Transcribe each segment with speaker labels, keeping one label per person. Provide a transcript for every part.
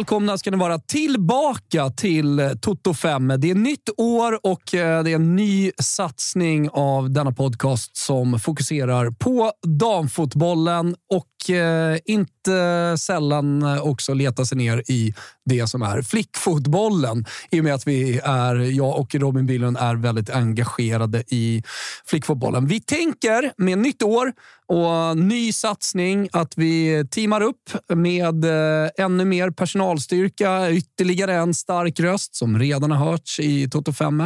Speaker 1: Välkomna ska ni vara tillbaka till Toto 5. Det är nytt år och eh, det är en ny satsning av denna podcast som fokuserar på damfotbollen och eh, inte sällan också leta sig ner i det som är flickfotbollen. I och med att vi är, jag och Robin Bylund är väldigt engagerade i flickfotbollen. Vi tänker med nytt år och ny satsning att vi teamar upp med eh, ännu mer personalstyrka, ytterligare en stark röst som redan har hörts i Toto 5.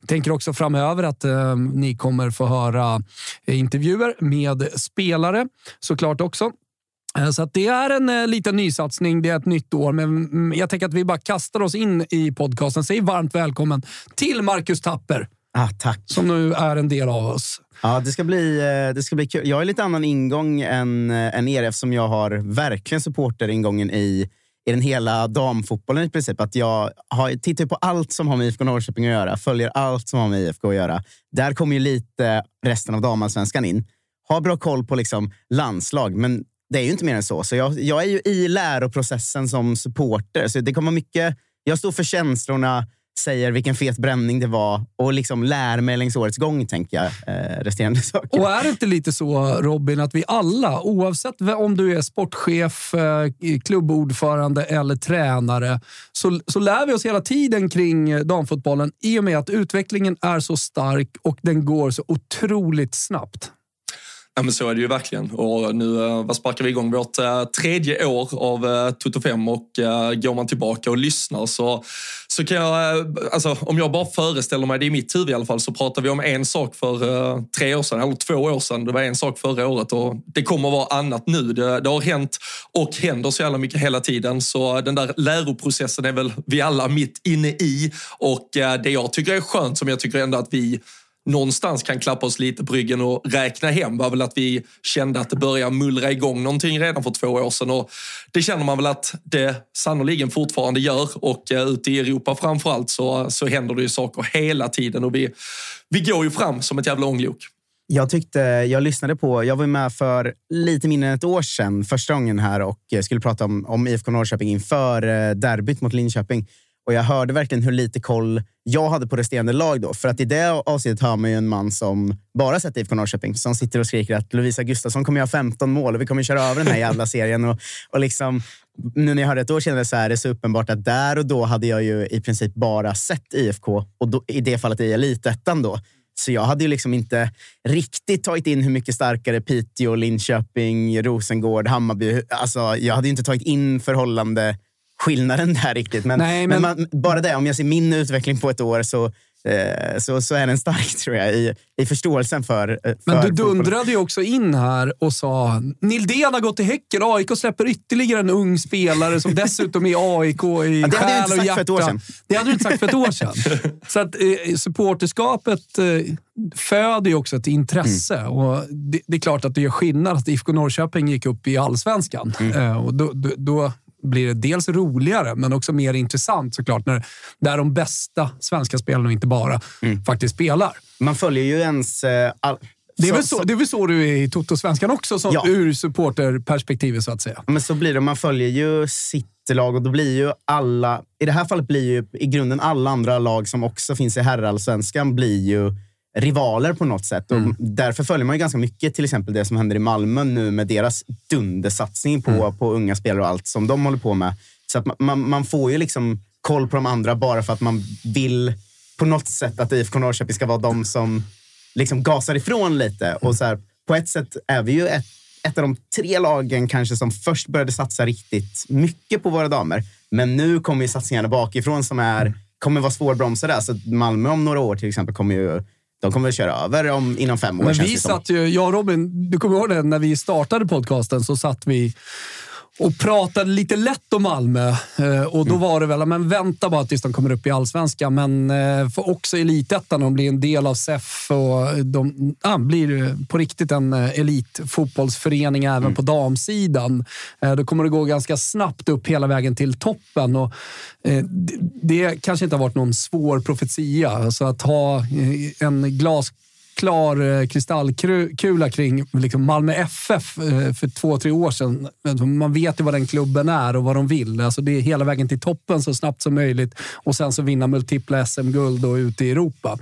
Speaker 1: Vi tänker också framöver att eh, ni kommer få höra intervjuer med spelare såklart också. Eh, så det är en eh, liten nysatsning. Det är ett nytt år, men mm, jag tänker att vi bara kastar oss in i podcasten. Säg varmt välkommen till Marcus Tapper.
Speaker 2: Ah, tack.
Speaker 1: Som nu är en del av oss.
Speaker 2: Ja, det ska, bli, eh, det ska bli kul. Jag har lite annan ingång än, än er eftersom jag har verkligen supporteringången i, i den hela damfotbollen i princip. Att jag har, tittar på allt som har med IFK Norrköping att göra, följer allt som har med IFK att göra. Där kommer ju lite resten av damallsvenskan in. Har bra koll på liksom landslag, men det är ju inte mer än så. Så jag, jag är ju i läroprocessen som supporter. Så det kommer mycket... Jag står för känslorna, säger vilken fet bränning det var och liksom lär mig längs årets gång, tänker jag. Eh, resterande saker.
Speaker 1: Och är det inte lite så, Robin, att vi alla, oavsett om du är sportchef, eh, klubbordförande eller tränare, så, så lär vi oss hela tiden kring damfotbollen i och med att utvecklingen är så stark och den går så otroligt snabbt.
Speaker 3: Ja, men så är det ju verkligen. Och nu eh, vad sparkar vi igång vårt eh, tredje år av eh, Toto 5 och går man tillbaka och lyssnar så, så kan jag, alltså, om jag bara föreställer mig det i mitt huvud i alla fall, så pratar vi om en sak för tre år sedan, eller två år sedan. Det var en sak förra året och det kommer att vara annat nu. Det, det har hänt och händer så jävla mycket hela tiden. Så den där läroprocessen är väl vi alla mitt inne i. Och det jag tycker är skönt, som jag tycker ändå att vi någonstans kan klappa oss lite på ryggen och räkna hem var väl att vi kände att det började mullra igång någonting redan för två år sedan. Och det känner man väl att det sannoliken fortfarande gör och eh, ute i Europa framförallt så, så händer det ju saker hela tiden och vi, vi går ju fram som ett jävla ånglok.
Speaker 2: Jag tyckte, jag lyssnade på, jag var med för lite mindre än ett år sedan första gången här och eh, skulle prata om, om IFK Norrköping inför eh, derbyt mot Linköping. Och jag hörde verkligen hur lite koll jag hade på resterande lag då. För att i det avsnittet hör man ju en man som bara sett IFK Norrköping som sitter och skriker att Lovisa Gustafsson kommer göra 15 mål och vi kommer köra över den här jävla serien. Och, och liksom, nu när jag hörde ett år senare så är det så uppenbart att där och då hade jag ju i princip bara sett IFK och då, i det fallet i elitettan då. Så jag hade ju liksom inte riktigt tagit in hur mycket starkare Piteå, Linköping, Rosengård, Hammarby... Alltså, jag hade inte tagit in förhållande skillnaden där riktigt. Men, Nej, men... men man, bara det, om jag ser min utveckling på ett år så eh, så, så är den stark tror jag i, i förståelsen för, för
Speaker 1: eh, Men du dundrade ju också in här och sa Nildén har gått till Häcken. AIK släpper ytterligare en ung spelare som dessutom är AIK i ja, själ och hjärta. Det hade du inte sagt för ett år sedan. så att eh, supporterskapet eh, föder ju också ett intresse. Mm. Och det, det, är klart att det gör skillnad att IFK Norrköping gick upp i allsvenskan. Mm. Eh, och då, då, då blir det dels roligare, men också mer intressant såklart. När, där de bästa svenska spelarna, och inte bara, mm. faktiskt spelar.
Speaker 2: Man följer ju ens... Eh, all...
Speaker 1: Det är, så, så, det är väl så du är i Toto-svenskan också, som, ja. ur supporterperspektivet så att säga.
Speaker 2: Men så blir det. Man följer ju sitt lag och då blir ju alla... I det här fallet blir ju i grunden alla andra lag som också finns i herrallsvenskan blir ju rivaler på något sätt. Mm. Och därför följer man ju ganska mycket till exempel det som händer i Malmö nu med deras dundersatsning på, mm. på unga spelare och allt som de håller på med. Så att man, man får ju liksom koll på de andra bara för att man vill på något sätt att IFK Norrköping ska vara de som liksom gasar ifrån lite. Och så här, på ett sätt är vi ju ett, ett av de tre lagen kanske som först började satsa riktigt mycket på våra damer. Men nu kommer ju satsningarna bakifrån som är, kommer vara svårbromsade. Så Malmö om några år till exempel kommer ju de kommer att köra över om, inom fem år.
Speaker 1: Men vi satt ju, jag och Robin, du kommer ihåg det, när vi startade podcasten så satt vi och pratade lite lätt om Malmö. Eh, och då mm. var det väl, men vänta bara tills de kommer upp i allsvenskan. Men eh, för också elitettan, de blir en del av SEF och de ja, blir på riktigt en eh, elitfotbollsförening även mm. på damsidan. Då kommer det gå ganska snabbt upp hela vägen till toppen. Och det kanske inte har varit någon svår profetia. Alltså att ha en glas klar eh, kristallkula kring liksom Malmö FF eh, för två, tre år sedan. Alltså, man vet ju vad den klubben är och vad de vill. Alltså det är hela vägen till toppen så snabbt som möjligt och sen så vinna multipla SM-guld och ute i Europa.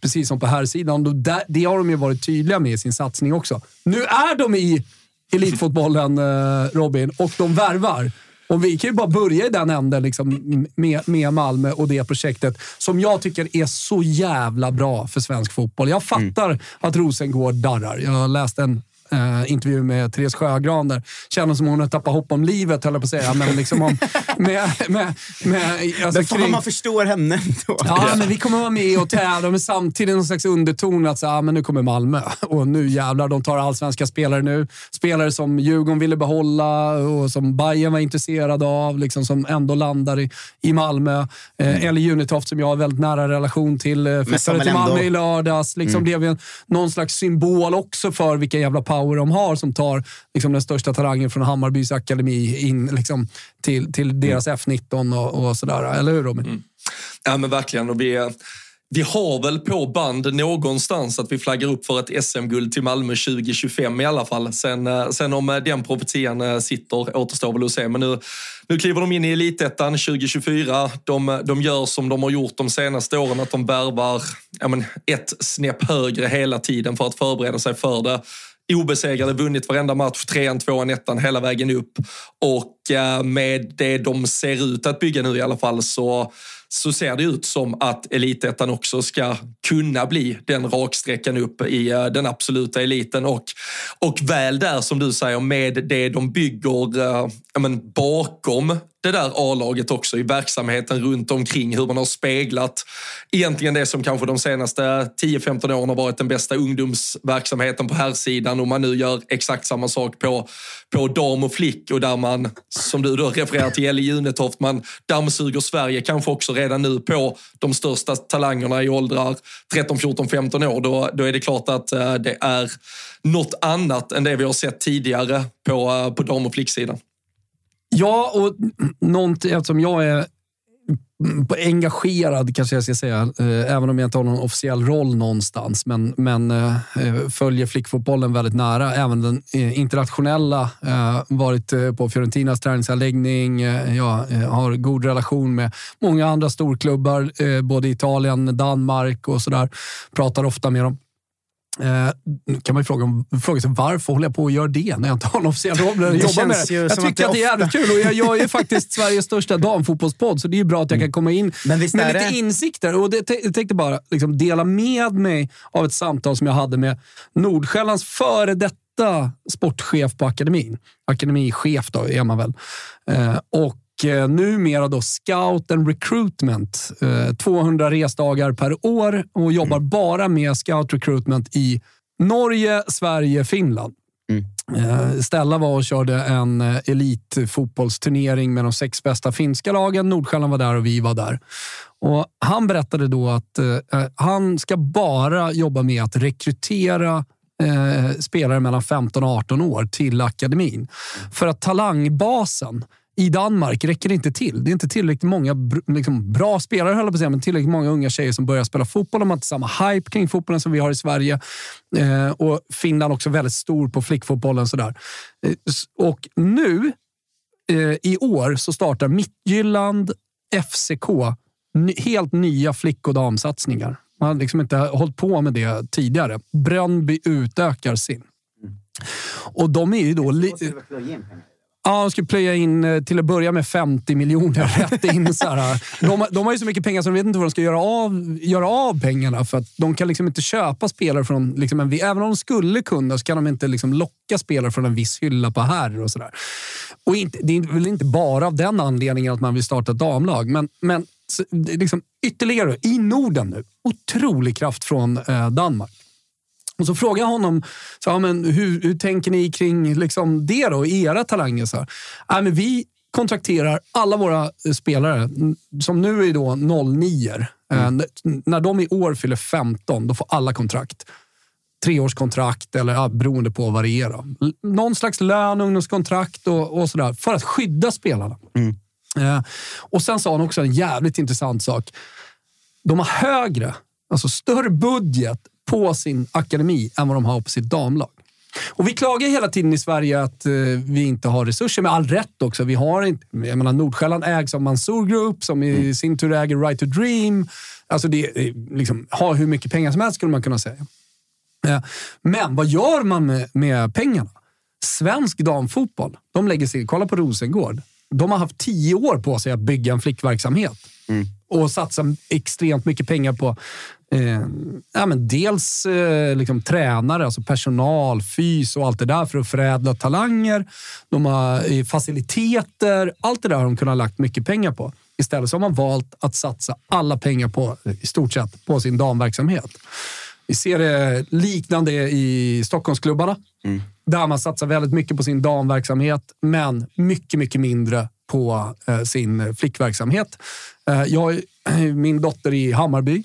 Speaker 1: Precis som på här sidan. Det har de ju varit tydliga med i sin satsning också. Nu är de i elitfotbollen, eh, Robin, och de värvar. Och vi kan ju bara börja i den änden liksom, med, med Malmö och det projektet som jag tycker är så jävla bra för svensk fotboll. Jag fattar mm. att Rosengård darrar. Jag läste en eh, intervju med Therese Sjögran där känner som hon har tappat hopp om livet, höll jag på att säga. Men liksom om, med, med, med,
Speaker 2: alltså, men fan, kring... man förstår henne ändå.
Speaker 1: Ja, men vi kommer vara med och tävla, men samtidigt någon slags underton att så, ah, men nu kommer Malmö och nu jävlar, de tar allsvenska spelare nu. Spelare som Djurgården ville behålla och som Bayern var intresserade av, liksom, som ändå landar i, i Malmö. Eh. Eller Unitoft som jag har väldigt nära relation till. Eh, flyttade till Malmö ändå... i lördags. Liksom mm. blev en, någon slags symbol också för vilken jävla power power de har som tar liksom, den största talangen från Hammarbys akademi in liksom, till, till deras mm. F19 och, och sådär. Eller hur Robin? Mm.
Speaker 3: Ja men verkligen. Och vi, vi har väl på band någonstans att vi flaggar upp för ett SM-guld till Malmö 2025 i alla fall. Sen, eh, sen om eh, den profetian eh, sitter återstår väl att se. Men nu, nu kliver de in i elitettan 2024. De, de gör som de har gjort de senaste åren, att de värvar ja, men, ett snäpp högre hela tiden för att förbereda sig för det obesegrade, vunnit varenda match, trean, tvåan, ettan hela vägen upp. Och eh, med det de ser ut att bygga nu i alla fall så så ser det ut som att elitettan också ska kunna bli den raksträckan upp i eh, den absoluta eliten. Och, och väl där, som du säger, med det de bygger eh, men, bakom det där A-laget också i verksamheten runt omkring, hur man har speglat egentligen det som kanske de senaste 10-15 åren har varit den bästa ungdomsverksamheten på här sidan och man nu gör exakt samma sak på, på dam och flick och där man, som du då refererar till, Ellie Junetoft, man dammsuger Sverige kanske också redan nu på de största talangerna i åldrar 13, 14, 15 år. Då, då är det klart att eh, det är något annat än det vi har sett tidigare på, eh, på dam och flicksidan.
Speaker 1: Ja, och någonting, eftersom alltså, jag är engagerad, kanske jag ska säga, eh, även om jag inte har någon officiell roll någonstans. Men, men eh, eh följer flickfotbollen väldigt nära. Även den eh, internationella. Eh, varit eh, på Fiorentinas träningsanläggning. Jag har god relation med många andra storklubbar, både Italien, Danmark och sådär. Pratar ofta med dem. Eh, kan man ju fråga, fråga sig varför håller jag på att göra det när jag inte har en officiell roll eller jobbar med det. Jag tycker att det är jävligt kul och jag, jag är faktiskt Sveriges största damfotbollspodd så det är bra att jag kan komma in med lite det? insikter. Och det, jag tänkte bara liksom dela med mig av ett samtal som jag hade med Nordsjällands före detta sportchef på akademin. Akademichef då är man väl. Eh, och eh, numera då Scout and Recruitment. 200 eh, resdagar per år och jobbar mm. bara med Scout Recruitment i Norge, Sverige, Finland. Mm. Eh, Stella var och körde en elitfotbollsturnering med de sex bästa finska lagen. Nordsjälland var där och vi var där. Och han berättade då att eh, han ska bara jobba med att rekrytera eh, spelare mellan 15 och 18 år till akademin. För att talangbasen i Danmark räcker det inte till. Det är inte tillräckligt många liksom, bra spelare, höll på att säga, men tillräckligt många unga tjejer som börjar spela fotboll. De har inte samma hype kring fotbollen som vi har i Sverige. Eh, och Finland också väldigt stor på flickfotbollen. Sådär. Eh, och nu, eh, i år, så startar Mittjylland, FCK, helt nya flick och damsatsningar. Man har liksom inte hållit på med det tidigare. Brönnby utökar sin. Mm. Och de är ju då... Ja, de skulle plöja in eh, till att börja med 50 miljoner rätt in. Så här. De, de, har ju så mycket pengar så de vet inte vad de ska göra av, göra av pengarna. För att de kan liksom inte köpa spelare från... Liksom en, även om de skulle kunna så kan de inte liksom locka spelare från en viss hylla på herr och sådär. Och inte, det är väl inte bara av den anledningen att man vill starta ett damlag. Men, men liksom ytterligare i Norden nu. Otrolig kraft från eh, Danmark. Och så frågade jag honom, så, ja, men hur, hur tänker ni kring liksom det då, era talanger? Så ja, men vi kontrakterar alla våra eh, spelare, som nu är då 09 mm. eh, När de i år fyller 15, då får alla kontrakt. Treårskontrakt eller ja, beroende på vad det är. Då. Någon slags lön, ungdomskontrakt och, och sådär. För att skydda spelarna. Mm. Eh, och Sen sa han också en jävligt intressant sak. De har högre, alltså större budget på sin akademi än vad de har på sitt damlag. Och vi klagar hela tiden i Sverige att eh, vi inte har resurser, med all rätt också. Vi har inte, jag menar, Nordsjälland ägs av Mansour Group som i mm. sin tur äger Right to Dream. Alltså det, liksom, har hur mycket pengar som helst skulle man kunna säga. Eh, men vad gör man med, med pengarna? Svensk damfotboll, de lägger sig, kolla på Rosengård. De har haft tio år på sig att bygga en flickverksamhet. Mm. Och satsa extremt mycket pengar på eh, ja, men dels eh, liksom, tränare, alltså personal, fys och allt det där för att förädla talanger. De har eh, faciliteter. Allt det där har de kunnat lagt mycket pengar på. Istället så har man valt att satsa alla pengar på, i stort sett, på sin damverksamhet. Vi ser det liknande i Stockholmsklubbarna. Mm. Där man satsar väldigt mycket på sin damverksamhet, men mycket, mycket mindre på eh, sin flickverksamhet. Eh, jag, min dotter i Hammarby,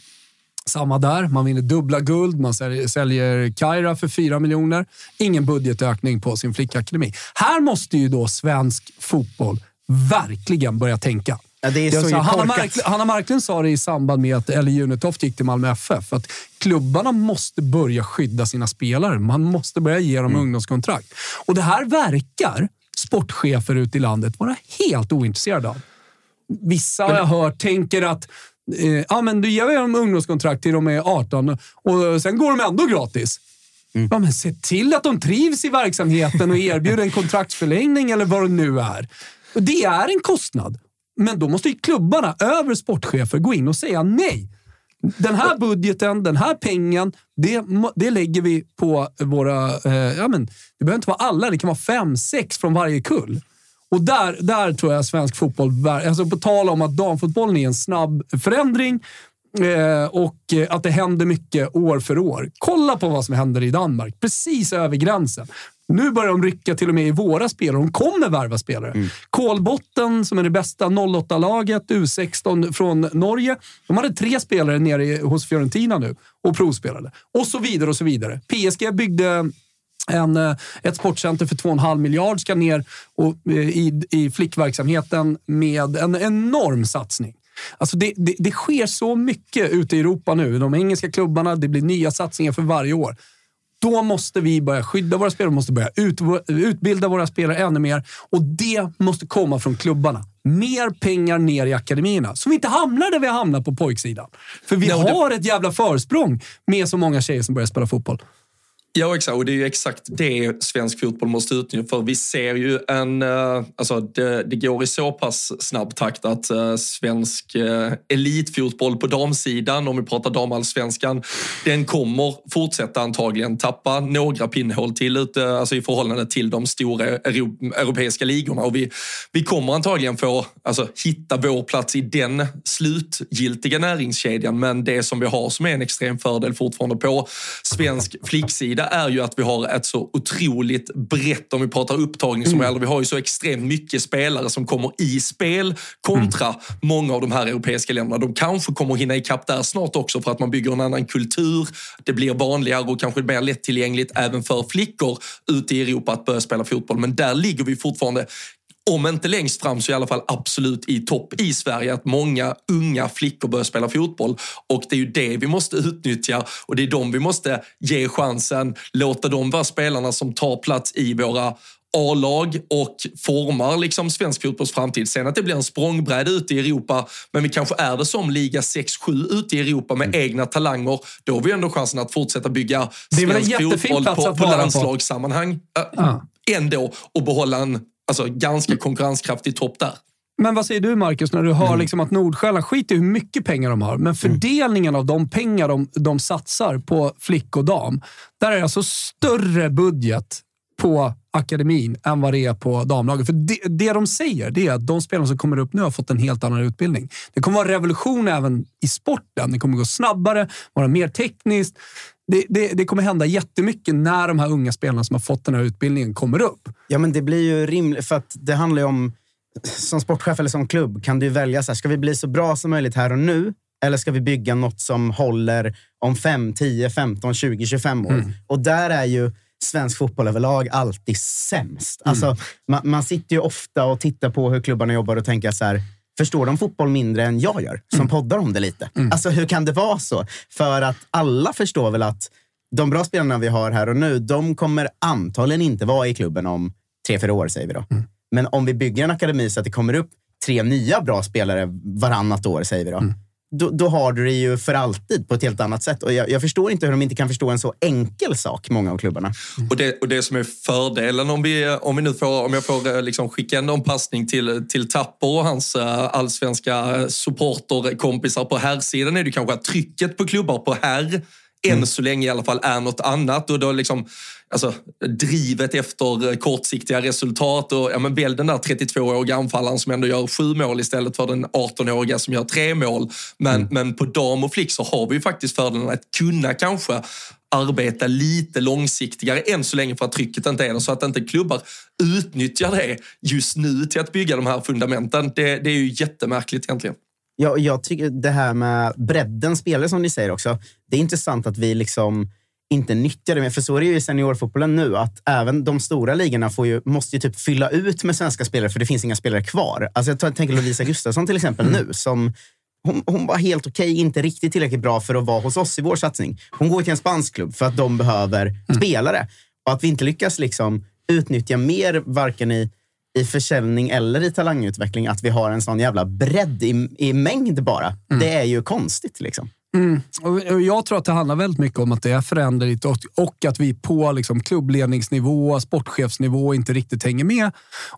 Speaker 1: samma där. Man vinner dubbla guld, man säljer Kaira för 4 miljoner. Ingen budgetökning på sin flickakademi. Här måste ju då svensk fotboll verkligen börja tänka.
Speaker 2: Ja, det är så, så
Speaker 1: Hanna, Mark, Hanna Marklund sa det i samband med att Ellie Junetoft gick till Malmö FF. Att klubbarna måste börja skydda sina spelare. Man måste börja ge dem mm. ungdomskontrakt. Och det här verkar sportchefer ute i landet vara helt ointresserade av. Vissa har jag hört tänker att eh, ja, men du ger dem ungdomskontrakt till de är 18 och sen går de ändå gratis. Mm. Ja, men se till att de trivs i verksamheten och erbjuder en kontraktsförlängning eller vad det nu är. Det är en kostnad. Men då måste ju klubbarna över sportchefer gå in och säga nej. Den här budgeten, den här pengen, det, det lägger vi på våra... Eh, ja, men, det behöver inte vara alla, det kan vara fem, sex från varje kull. Och där, där tror jag svensk fotboll... Alltså på tal om att damfotbollen är en snabb förändring eh, och att det händer mycket år för år. Kolla på vad som händer i Danmark, precis över gränsen. Nu börjar de rycka till och med i våra spelare. De kommer värva spelare. Mm. Kolbotten, som är det bästa 08-laget, U16 från Norge. De hade tre spelare nere hos Fiorentina nu och provspelade. Och så vidare och så vidare. PSG byggde en, eh, ett sportcenter för 2,5 miljard ska ner och, eh, i, i flickverksamheten med en enorm satsning. Alltså det, det, det sker så mycket ute i Europa nu. De engelska klubbarna, det blir nya satsningar för varje år. Då måste vi börja skydda våra spelare, måste börja ut, utbilda våra spelare ännu mer och det måste komma från klubbarna. Mer pengar ner i akademierna, så vi inte hamnar där vi hamnar på pojksidan. För vi Nej, har det... ett jävla försprång med så många tjejer som börjar spela fotboll.
Speaker 3: Ja, exakt. Och det är ju exakt det svensk fotboll måste utnyttja. För vi ser ju en... Eh, alltså det, det, går i så pass snabb takt att uh, svensk uh, elitfotboll på damsidan, om vi pratar damallsvenskan, den kommer fortsätta antagligen tappa några pinnhål till ute, alltså i förhållande till de stora euro, europeiska ligorna. Och vi, vi kommer antagligen få alltså, hitta vår plats i den slutgiltiga näringskedjan. Men det som vi har som är en extrem fördel fortfarande på svensk flicksida är ju att vi har ett så otroligt brett, om vi pratar upptagning som mm. vi har ju så extremt mycket spelare som kommer i spel kontra mm. många av de här europeiska länderna. De kanske kommer hinna ikapp där snart också för att man bygger en annan kultur. Det blir vanligare och kanske mer lättillgängligt även för flickor ute i Europa att börja spela fotboll. Men där ligger vi fortfarande om inte längst fram så i alla fall absolut i topp i Sverige. Att många unga flickor börjar spela fotboll och det är ju det vi måste utnyttja och det är dem vi måste ge chansen. Låta dem vara spelarna som tar plats i våra A-lag och formar liksom svensk fotbolls framtid. Sen att det blir en språngbräda ute i Europa, men vi kanske är det som liga 6-7 ute i Europa med mm. egna talanger. Då har vi ändå chansen att fortsätta bygga svensk fotboll på, på landslagssammanhang. Äh, ah. Ändå och behålla en alltså, ganska konkurrenskraftig topp där.
Speaker 1: Men vad säger du Marcus, när du hör mm. liksom att Nordsjälland, skit i hur mycket pengar de har, men mm. fördelningen mm. av de pengar de, de satsar på flick och dam, där är det alltså större budget på akademin än vad det är på damlaget. För det, det de säger det är att de spelarna som kommer upp nu har fått en helt annan utbildning. Det kommer vara revolution även i sporten. Det kommer gå snabbare, vara mer tekniskt. Det, det, det, kommer hända jättemycket när de här unga spelarna som har fått den här utbildningen kommer upp.
Speaker 2: Ja, men det blir ju rimligt, för att det handlar ju om... Som sportchef eller som klubb kan du välja, så här, ska vi bli så bra som möjligt här och nu? Eller ska vi bygga något som håller om 5, 10, 15, 20, 25 år? Mm. Och där är ju svensk fotboll överlag alltid sämst. Mm. Alltså, man, man, sitter ju ofta och tittar på hur klubbarna jobbar och tänker så här, förstår de fotboll mindre än jag gör, som mm. poddar om det lite? Mm. Alltså hur kan det vara så? För att alla förstår väl att de bra spelarna vi har här och nu, de kommer antagligen inte vara i klubben om tre, fyra år, säger vi då. Mm. Men om vi bygger en akademi så att det kommer upp tre nya bra spelare varannat år, säger vi då. Mm. Då, då, har du det ju för alltid på ett helt annat sätt. Och jag, jag, förstår inte hur de inte kan förstå en så enkel sak, många av klubbarna.
Speaker 3: Mm. Och, det, och det som är fördelen om, vi, om, vi nu får, om jag får eh, liksom skicka en passning till, till Tapper och hans eh, allsvenska supporterkompisar på herrsidan är det kanske att trycket på klubbar på herr än så länge i alla fall är något annat. Och då liksom, alltså, drivet efter kortsiktiga resultat och ja, men väl den där 32-åriga anfallaren som ändå gör sju mål istället för den 18-åriga som gör tre mål. Men, mm. men på dam och flick så har vi ju faktiskt fördelen att kunna kanske arbeta lite långsiktigare än så länge för att trycket inte är det. Så att inte klubbar utnyttjar det just nu till att bygga de här fundamenten. Det, det är ju jättemärkligt egentligen.
Speaker 2: Ja, jag tycker det här med bredden spelare som ni säger också. Det är intressant att vi liksom inte nyttjar det. För så är det ju i seniorfotbollen nu, att även de stora ligorna får ju, måste ju typ fylla ut med svenska spelare för det finns inga spelare kvar. Alltså jag tänker Lovisa Gustafsson till exempel mm. nu, som hon, hon, var helt okej, okay, inte riktigt tillräckligt bra för att vara hos oss i vår satsning. Hon går till en spansk klubb för att de behöver mm. spelare. Och att vi inte lyckas liksom utnyttja mer, varken i i försäljning eller i talangutveckling att vi har en sån jävla bredd i, i mängd bara. Mm. Det är ju konstigt. liksom.
Speaker 1: Mm. Och jag tror att det handlar väldigt mycket om att det är föränderligt och, och att vi på liksom klubbledningsnivå, sportchefsnivå inte riktigt hänger med.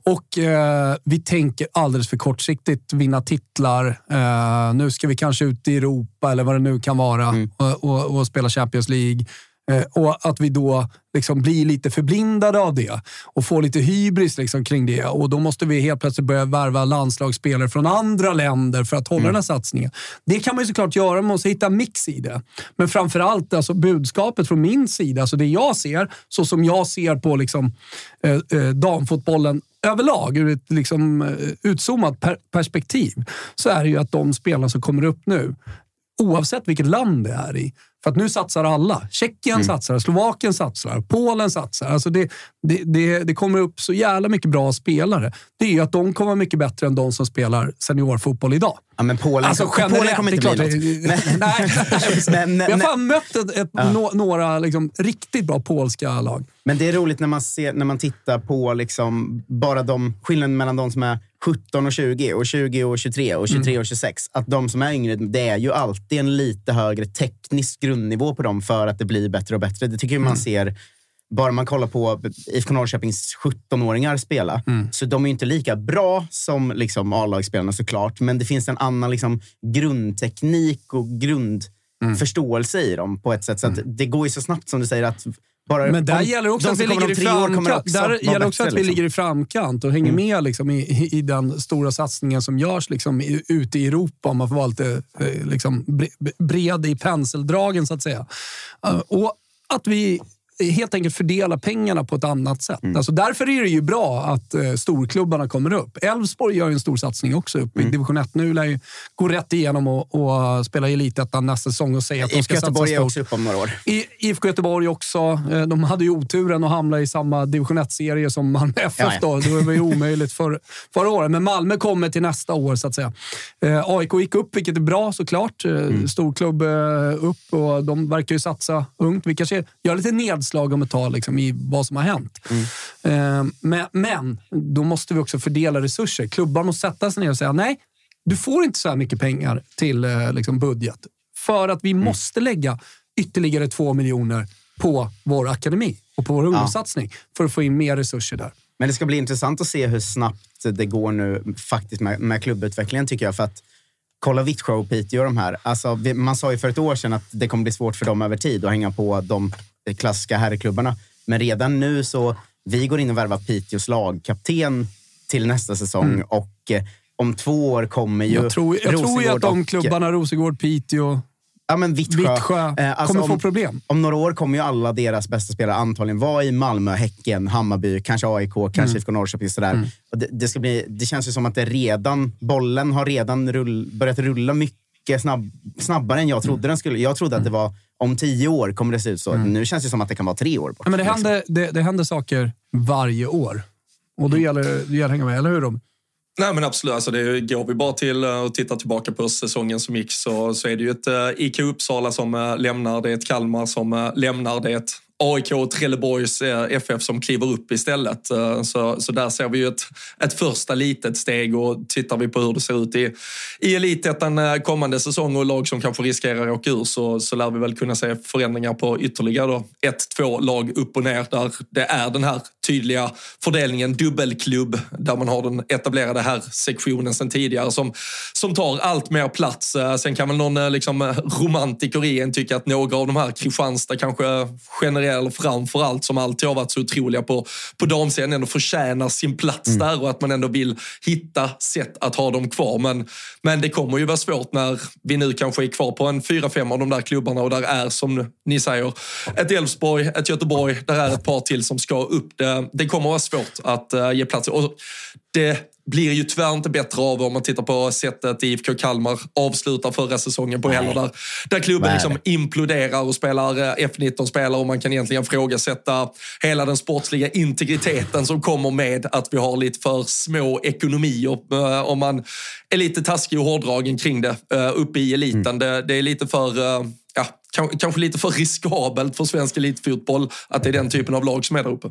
Speaker 1: Och eh, vi tänker alldeles för kortsiktigt vinna titlar. Eh, nu ska vi kanske ut i Europa eller vad det nu kan vara mm. och, och, och spela Champions League. Eh, och att vi då liksom blir lite förblindade av det och får lite hybris liksom kring det. Och Då måste vi helt plötsligt börja värva landslagsspelare från andra länder för att hålla mm. den här satsningen. Det kan man ju såklart göra, man måste hitta mix i det. Men framförallt alltså, budskapet från min sida, alltså det jag ser, så som jag ser på liksom, eh, eh, damfotbollen överlag, ur ett liksom, eh, utzoomat per perspektiv, så är det ju att de spelarna som kommer upp nu, oavsett vilket land det är i, för att nu satsar alla. Tjeckien mm. satsar, Slovakien satsar, Polen satsar. Alltså det, det, det, det, kommer upp så jävla mycket bra spelare. Det är ju att de kommer mycket bättre än de som spelar seniorfotboll idag.
Speaker 2: Ja, men Polen, alltså, generellt, Polen kommer inte bli något.
Speaker 1: nej, men, men, vi har fan mött ett, ett, ja. no, några liksom, riktigt bra polska lag.
Speaker 2: Men det är roligt när man, ser, när man tittar på liksom bara de, skillnaden mellan de som är 17 och 20 och 20 och 23 och 23 mm. och 26. Att de som är yngre, det är ju alltid en lite högre teknisk grundnivå på dem för att det blir bättre och bättre. Det tycker jag man mm. ser bara man kollar på IFK Norrköpings 17-åringar spela, mm. så de är inte lika bra som liksom A-lagsspelarna såklart. Men det finns en annan liksom, grundteknik och grundförståelse mm. i dem på ett sätt. Så mm. det går ju så snabbt som du säger att
Speaker 1: bara, men där gäller också att vi ligger i framkant. Där gäller också att vi liksom. ligger i framkant och hänger mm. med liksom, i, i den stora satsningen som görs liksom, i, ute i Europa, om man får vara lite eh, liksom, bred i penseldragen så att säga. Uh, och att vi helt enkelt fördela pengarna på ett annat sätt. Mm. Alltså därför är det ju bra att eh, storklubbarna kommer upp. Elfsborg gör en stor satsning också upp mm. i division 1 nu. lär ju gå rätt igenom och, och spela i elitettan nästa säsong och säga att de ska
Speaker 2: satsa Göteborg är också upp om några år.
Speaker 1: I, IFK Göteborg också. Eh, de hade ju oturen att hamna i samma division 1-serie som Malmö FF. Ja, ja. Då. Det var ju omöjligt för, förra året. Men Malmö kommer till nästa år, så att säga. Eh, AIK gick upp, vilket är bra såklart. Eh, mm. Storklubb eh, upp och de verkar ju satsa ungt. Vi kanske gör lite nedslag nedslag om ett tag liksom, i vad som har hänt. Mm. Eh, men, men då måste vi också fördela resurser. Klubbar måste sätta sig ner och säga nej, du får inte så här mycket pengar till eh, liksom, budget. För att vi mm. måste lägga ytterligare två miljoner på vår akademi och på vår ungdomssatsning ja. för att få in mer resurser där.
Speaker 2: Men det ska bli intressant att se hur snabbt det går nu faktiskt med, med klubbutvecklingen tycker jag. För att kolla Vittsjö och Piteå de här. Alltså, man sa ju för ett år sedan att det kommer bli svårt för dem över tid att hänga på de klassiska herrklubbarna. Men redan nu så, vi går in och värvar Piteås lagkapten till nästa säsong mm. och eh, om två år kommer ju
Speaker 1: Jag tror, jag tror ju att de klubbarna, Rosengård, Piteå,
Speaker 2: Ja, men Vittsjö,
Speaker 1: Vittsjö eh, alltså kommer få problem.
Speaker 2: Om några år kommer ju alla deras bästa spelare antagligen vara i Malmö, Häcken, Hammarby, kanske AIK, kanske mm. IFK Norrköping. Sådär. Mm. Och det, det, ska bli, det känns ju som att det redan, bollen har redan rull, börjat rulla mycket snabb, snabbare än jag trodde mm. den skulle. Jag trodde att det var om tio år kommer det se ut så. Mm. Nu känns det som att det kan vara tre år bort.
Speaker 1: Ja, men det, händer, det, det händer saker varje år. Och då gäller det att hänga med, eller hur? Robin?
Speaker 3: Nej men absolut, alltså det går vi bara till och tittar tillbaka på säsongen som gick så, så är det ju ett uh, IK Uppsala som uh, lämnar, det är ett Kalmar som uh, lämnar, det AIK och Trelleborgs eh, FF som kliver upp istället. Eh, så, så där ser vi ju ett, ett första litet steg och tittar vi på hur det ser ut i, i elitettan eh, kommande säsong och lag som kanske riskerar att åka ur så, så lär vi väl kunna se förändringar på ytterligare då ett, två lag upp och ner där det är den här tydliga fördelningen dubbelklubb där man har den etablerade här sektionen sen tidigare som, som tar allt mer plats. Sen kan väl någon liksom, romantiker i en tycka att några av de här, Kristianstad kanske generellt framför allt som alltid har varit så otroliga på, på damsidan ändå förtjänar sin plats mm. där och att man ändå vill hitta sätt att ha dem kvar. Men, men det kommer ju vara svårt när vi nu kanske är kvar på en fyra, fem av de där klubbarna och där är som ni säger ett Elfsborg, ett Göteborg, där är ett par till som ska upp. Det, det kommer vara svårt att uh, ge plats. Och det blir ju tyvärr inte bättre av om man tittar på sättet IFK Kalmar avslutar förra säsongen på heller. Där, där klubben liksom imploderar och spelar eh, F19-spelare och man kan egentligen frågasätta hela den sportsliga integriteten som kommer med att vi har lite för små ekonomier. Eh, om man är lite taskig och hårdragen kring det eh, uppe i eliten. Mm. Det, det, är lite för ja, kanske lite för riskabelt för svensk elitfotboll att det är den typen av lag som är där uppe.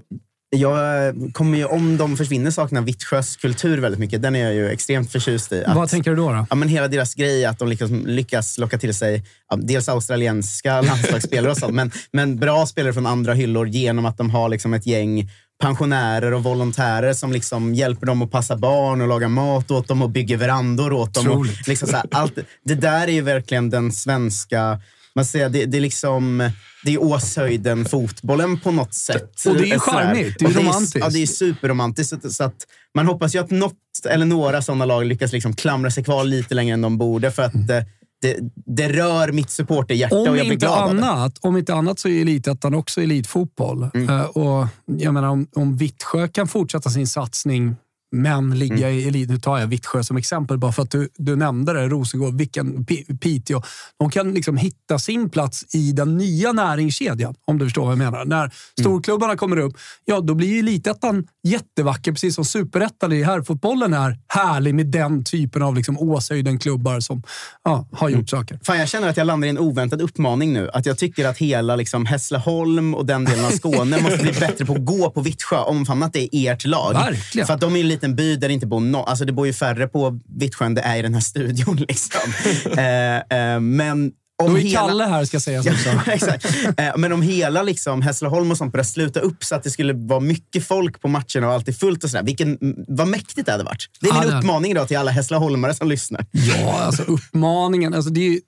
Speaker 2: Jag kommer ju, om de försvinner, sakna Vittsjös kultur väldigt mycket. Den är jag ju extremt förtjust i.
Speaker 1: Att, Vad tänker du då? då?
Speaker 2: Ja, men hela deras grej, att de lyckas, lyckas locka till sig ja, dels australienska landslagsspelare och sånt, men, men bra spelare från andra hyllor genom att de har liksom ett gäng pensionärer och volontärer som liksom hjälper dem att passa barn och laga mat åt dem och bygger verandor åt dem. Och liksom här, allt, det där är ju verkligen den svenska man säger, det, det, är liksom, det är Åshöjden, fotbollen på något sätt.
Speaker 1: Och det är charmigt. Det är romantiskt.
Speaker 2: ja, det är superromantiskt. Så, att man hoppas ju att något eller några sådana lag lyckas liksom klamra sig kvar lite längre än de borde. För att mm. det, det, det, rör mitt supporterhjärta och jag blir glad
Speaker 1: annat. Om inte annat så är elitettan också elitfotboll. Mm. Uh, och jag menar, om, om Vittsjö kan fortsätta sin satsning men ligga mm. i elit. Nu tar jag Vittsjö som exempel bara för att du, du nämnde det. Rosengård, vilken, Piteå. De kan liksom hitta sin plats i den nya näringskedjan, om du förstår vad jag menar. När mm. storklubbarna mm. kommer upp, ja då blir ju elitettan jättevacker, precis som superettan i herrfotbollen är härlig med den typen av liksom Åshöjden-klubbar som ja, har gjort mm. saker.
Speaker 2: Fan, jag känner att jag landar i en oväntad uppmaning nu. Att jag tycker att hela liksom, Hässleholm och den delen av Skåne måste bli bättre på att gå på Vittsjö, omfamna att det är ert lag.
Speaker 1: Verkligen.
Speaker 2: För att de är liten by där det inte bor någon. Alltså det bor ju färre på Vittsjön det är i den här studion. Liksom. eh, eh, men
Speaker 1: om Då är hela... Kalle här, ska sägas också.
Speaker 2: exakt. Eh, men om hela liksom, Hässleholm och sånt börjar sluta upp så att det skulle vara mycket folk på matcherna och allt är fullt och sådär. Vilken, vad mäktigt det hade varit. Det är min ja, uppmaning idag till alla Hässleholmare som lyssnar.
Speaker 1: Ja, alltså uppmaningen. Alltså, det är,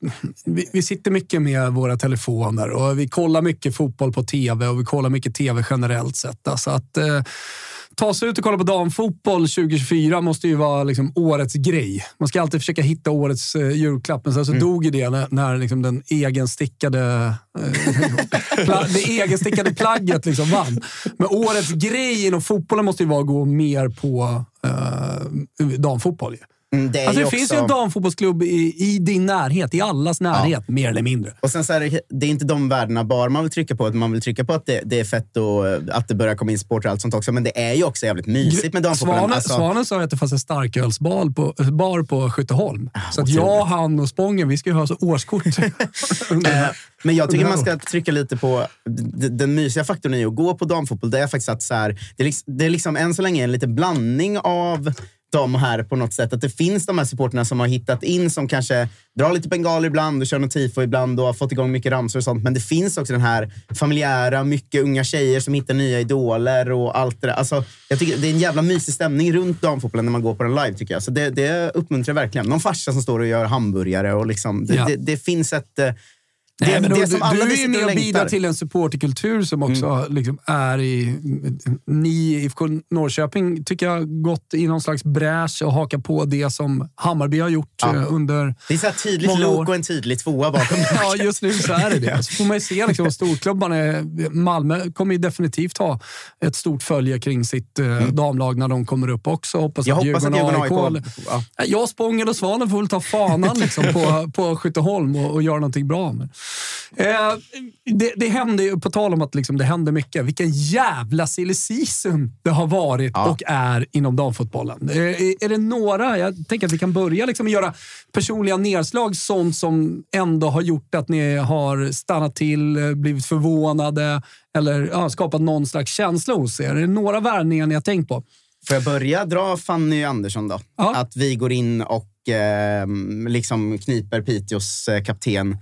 Speaker 1: vi, vi, sitter mycket med våra telefoner och vi kollar mycket fotboll på tv och vi kollar mycket tv generellt sett. Alltså att, eh, ta sig ut och kolla på damfotboll 2024 måste ju vara liksom årets grej. Man ska alltid försöka hitta årets eh, julklapp, men sen så mm. dog ju det när, när liksom den egenstickade, eh, det egenstickade plagget liksom vann. Men årets grej inom fotbollen måste ju vara att gå mer på eh, damfotboll. Mm, det, alltså, det också... finns ju en damfotbollsklubb i, i, din närhet, i allas närhet, ja. mer eller mindre.
Speaker 2: Och sen så är det, det, är inte de värdena bara man vill trycka på. Man vill trycka på att det, det är fett och att det börjar komma in sport och allt sånt också. Men det är ju också jävligt mysigt med damfotbollen.
Speaker 1: Svanen, alltså... Svanen sa att det fanns en starkölsbar på, bar på Skytteholm. Ah, så att jag, han och Spången, vi ska ju ha så årskort.
Speaker 2: Eh, men jag tycker man ska trycka lite på den mysiga faktorn i att gå på damfotboll. Det är faktiskt att så här, det, är liksom, det är liksom än så länge en liten blandning av de här på något sätt. Att det finns de här supporterna som har hittat in, som kanske drar lite bengaler ibland och kör något tifo ibland och har fått igång mycket ramsor och sånt. Men det finns också den här familjära, mycket unga tjejer som hittar nya idoler och allt det där. Alltså, jag tycker det är en jävla mysig stämning runt damfotbollen när man går på den live tycker jag. Så det, det uppmuntrar verkligen. Någon farsa som står och gör hamburgare och liksom, det, ja. det, det finns ett
Speaker 1: det, Nej, men det, som alla du är ju med och bidrar till en supporterkultur som också mm. liksom är i... Ni i IFK Norrköping tycker jag gått i någon slags bräsch och haka på det som Hammarby har gjort ja. Eh, under
Speaker 2: Det är så här tydligt lok och en tydlig tvåa bakom.
Speaker 1: ja, just nu så är det det. Så får man ju se liksom, storklubbarna. Malmö kommer ju definitivt ha ett stort följe kring sitt eh, mm. damlag när de kommer upp också.
Speaker 2: Hoppas jag att hoppas Djurgården, att Djurgården AIK...
Speaker 1: Ja. Jag, Spången och Svanen får väl ta fanan liksom, på, på Skytteholm och, och göra någonting bra. Men. Eh, det, det händer ju, på tal om att liksom, det händer mycket, vilken jävla silly season det har varit
Speaker 2: Ja.
Speaker 1: och är inom damfotbollen. Eh, är det några, jag tänker att vi kan börja liksom göra personliga nedslag, sånt som ändå har gjort att ni har stannat till, eh, blivit förvånade eller ja, skapat någon slags känsla hos er. Är det några värvningar ni har tänkt på?
Speaker 2: Får jag börja dra Fanny Andersson då?
Speaker 1: Ja.
Speaker 2: Att vi går in och eh, liksom kniper Piteås eh, kapten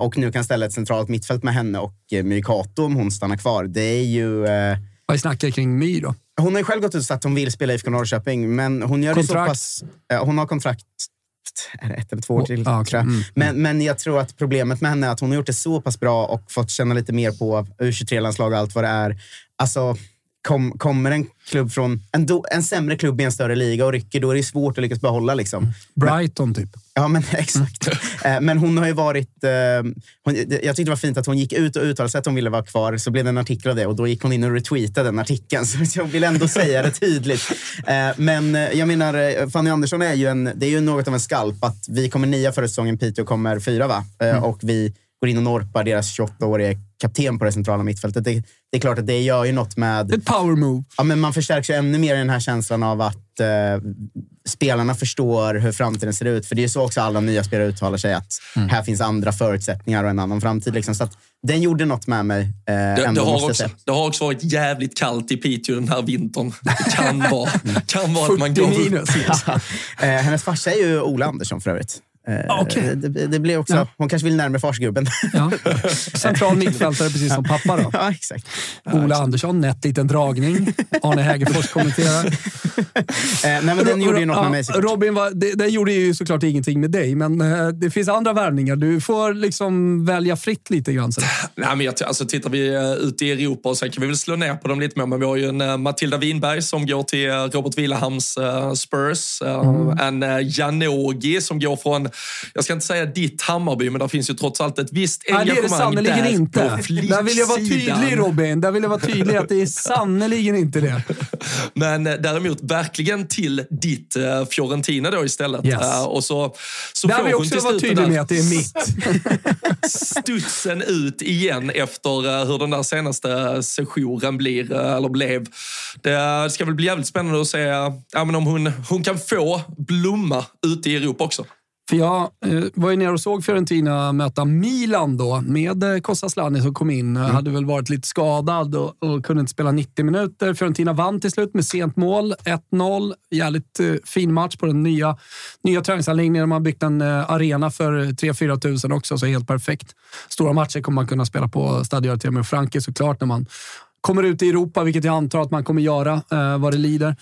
Speaker 2: och nu kan ställa ett centralt mittfält med henne och eh, Myrkato om hon stannar kvar. Det är ju... Eh,
Speaker 1: Vad snackar kring My då?
Speaker 2: hon har ju själv gått ut och sagt att hon vill spela i IFK Norrköping, men hon gör det så
Speaker 1: Kontrakt?
Speaker 2: pass... eh, hon har kontrakt är det ett eller två år till.
Speaker 1: Okej.
Speaker 2: tror jag.
Speaker 1: Mm.
Speaker 2: Men, men jag tror att problemet med henne är att hon har gjort det så pass bra och fått känna lite mer på U23-landslag och allt vad det är. Alltså, kom, kommer en klubb från en, do, en sämre klubb i en större liga och rycker, då är det svårt att lyckas behålla. Liksom.
Speaker 1: Brighton typ.
Speaker 2: Ja, men exakt. Eh, Men hon har ju varit... eh, Hon, jag tyckte det var fint att hon gick ut och uttalade sig att hon ville vara kvar. Så blev det en artikel av det och då gick hon in och retweetade den artikeln. Så jag vill ändå säga det tydligt. Eh, Men jag menar, Fanny Andersson är ju, en, det är ju något av en skalp. Att vi kommer nia förra säsongen, Piteå kommer fyra va? Eh, Och vi går in och norpar deras 28-årige kapten på det centrala mittfältet. Det, det är klart att det gör ju något med...
Speaker 1: Ett power move.
Speaker 2: Ja, men man förstärks ju ännu mer i den här känslan av att eh, spelarna förstår hur framtiden ser ut. För det är ju så också alla nya spelare uttalar sig, att här finns andra förutsättningar och en annan framtid. Liksom. Så att den gjorde nåort med mig. Eh,
Speaker 3: Det,
Speaker 2: ändå,
Speaker 3: det, har också,
Speaker 2: säga.
Speaker 3: det har också varit jävligt kallt i Piteå den här vintern. Det kan vara, kan vara att man
Speaker 1: 40
Speaker 3: går
Speaker 1: minus.
Speaker 2: Eh, hennes farsa är ju Ola Andersson för övrigt. Eh,
Speaker 1: Okej.
Speaker 2: det, det blir också,
Speaker 1: Ja.
Speaker 2: Hon kanske vill närmare farsgubben.
Speaker 1: Ja. Central mittfältare, precis som pappa. Då.
Speaker 2: ja, exakt.
Speaker 1: Ola Andersson, nätt liten dragning. Arne Hägerfors kommenterar.
Speaker 2: Eh, nej, men den gjorde ju något med mig. såklart.
Speaker 1: Robin, var, det, det gjorde ju såklart ingenting med dig, men eh, det finns andra värvningar. Du får liksom välja fritt lite grann. Så.
Speaker 3: Nej, men jag, alltså, tittar vi ut i Europa och sen kan vi väl slå ner på dem lite mer. Men vi har ju en Matilda Winberg som går till Robert Villahams eh, Spurs. Eh, En Janogy som går från, jag ska inte säga ditt Hammarby, men där finns ju trots allt ett visst
Speaker 1: Nej, det är det
Speaker 3: engagemang
Speaker 1: sannerligen inte. Där vill jag vara tydlig Robin. Där vill jag vara tydlig att det är sannerligen inte det.
Speaker 3: Men eh, däremot verkligen till ditt eh, Fiorentina då istället.
Speaker 1: Yes.
Speaker 3: Eh, och så, så
Speaker 1: Där vill jag också vara tydlig med att det är mitt.
Speaker 3: studsen ut igen efter hur den där senaste sessionen blir, eller blev. Det ska väl bli jävligt spännande att se ja, men om hon, hon kan få blomma ute i Europa också.
Speaker 1: För jag eh, var ju nere och såg Fiorentina möta Milan då med eh, Kostas som kom in.
Speaker 2: Mm.
Speaker 1: Hade väl varit lite skadad och, och kunde inte spela 90 minuter. Fiorentina vann till slut med sent mål, 1-0. Jävligt eh, fin match på den nya, nya träningsanläggningen. De har byggt en eh, arena för 3-4 tusen också, så helt perfekt. Stora matcher kommer man kunna spela på Stadio Artemio Franki såklart när man kommer ut i Europa, vilket jag antar att man kommer göra eh, vad det lider.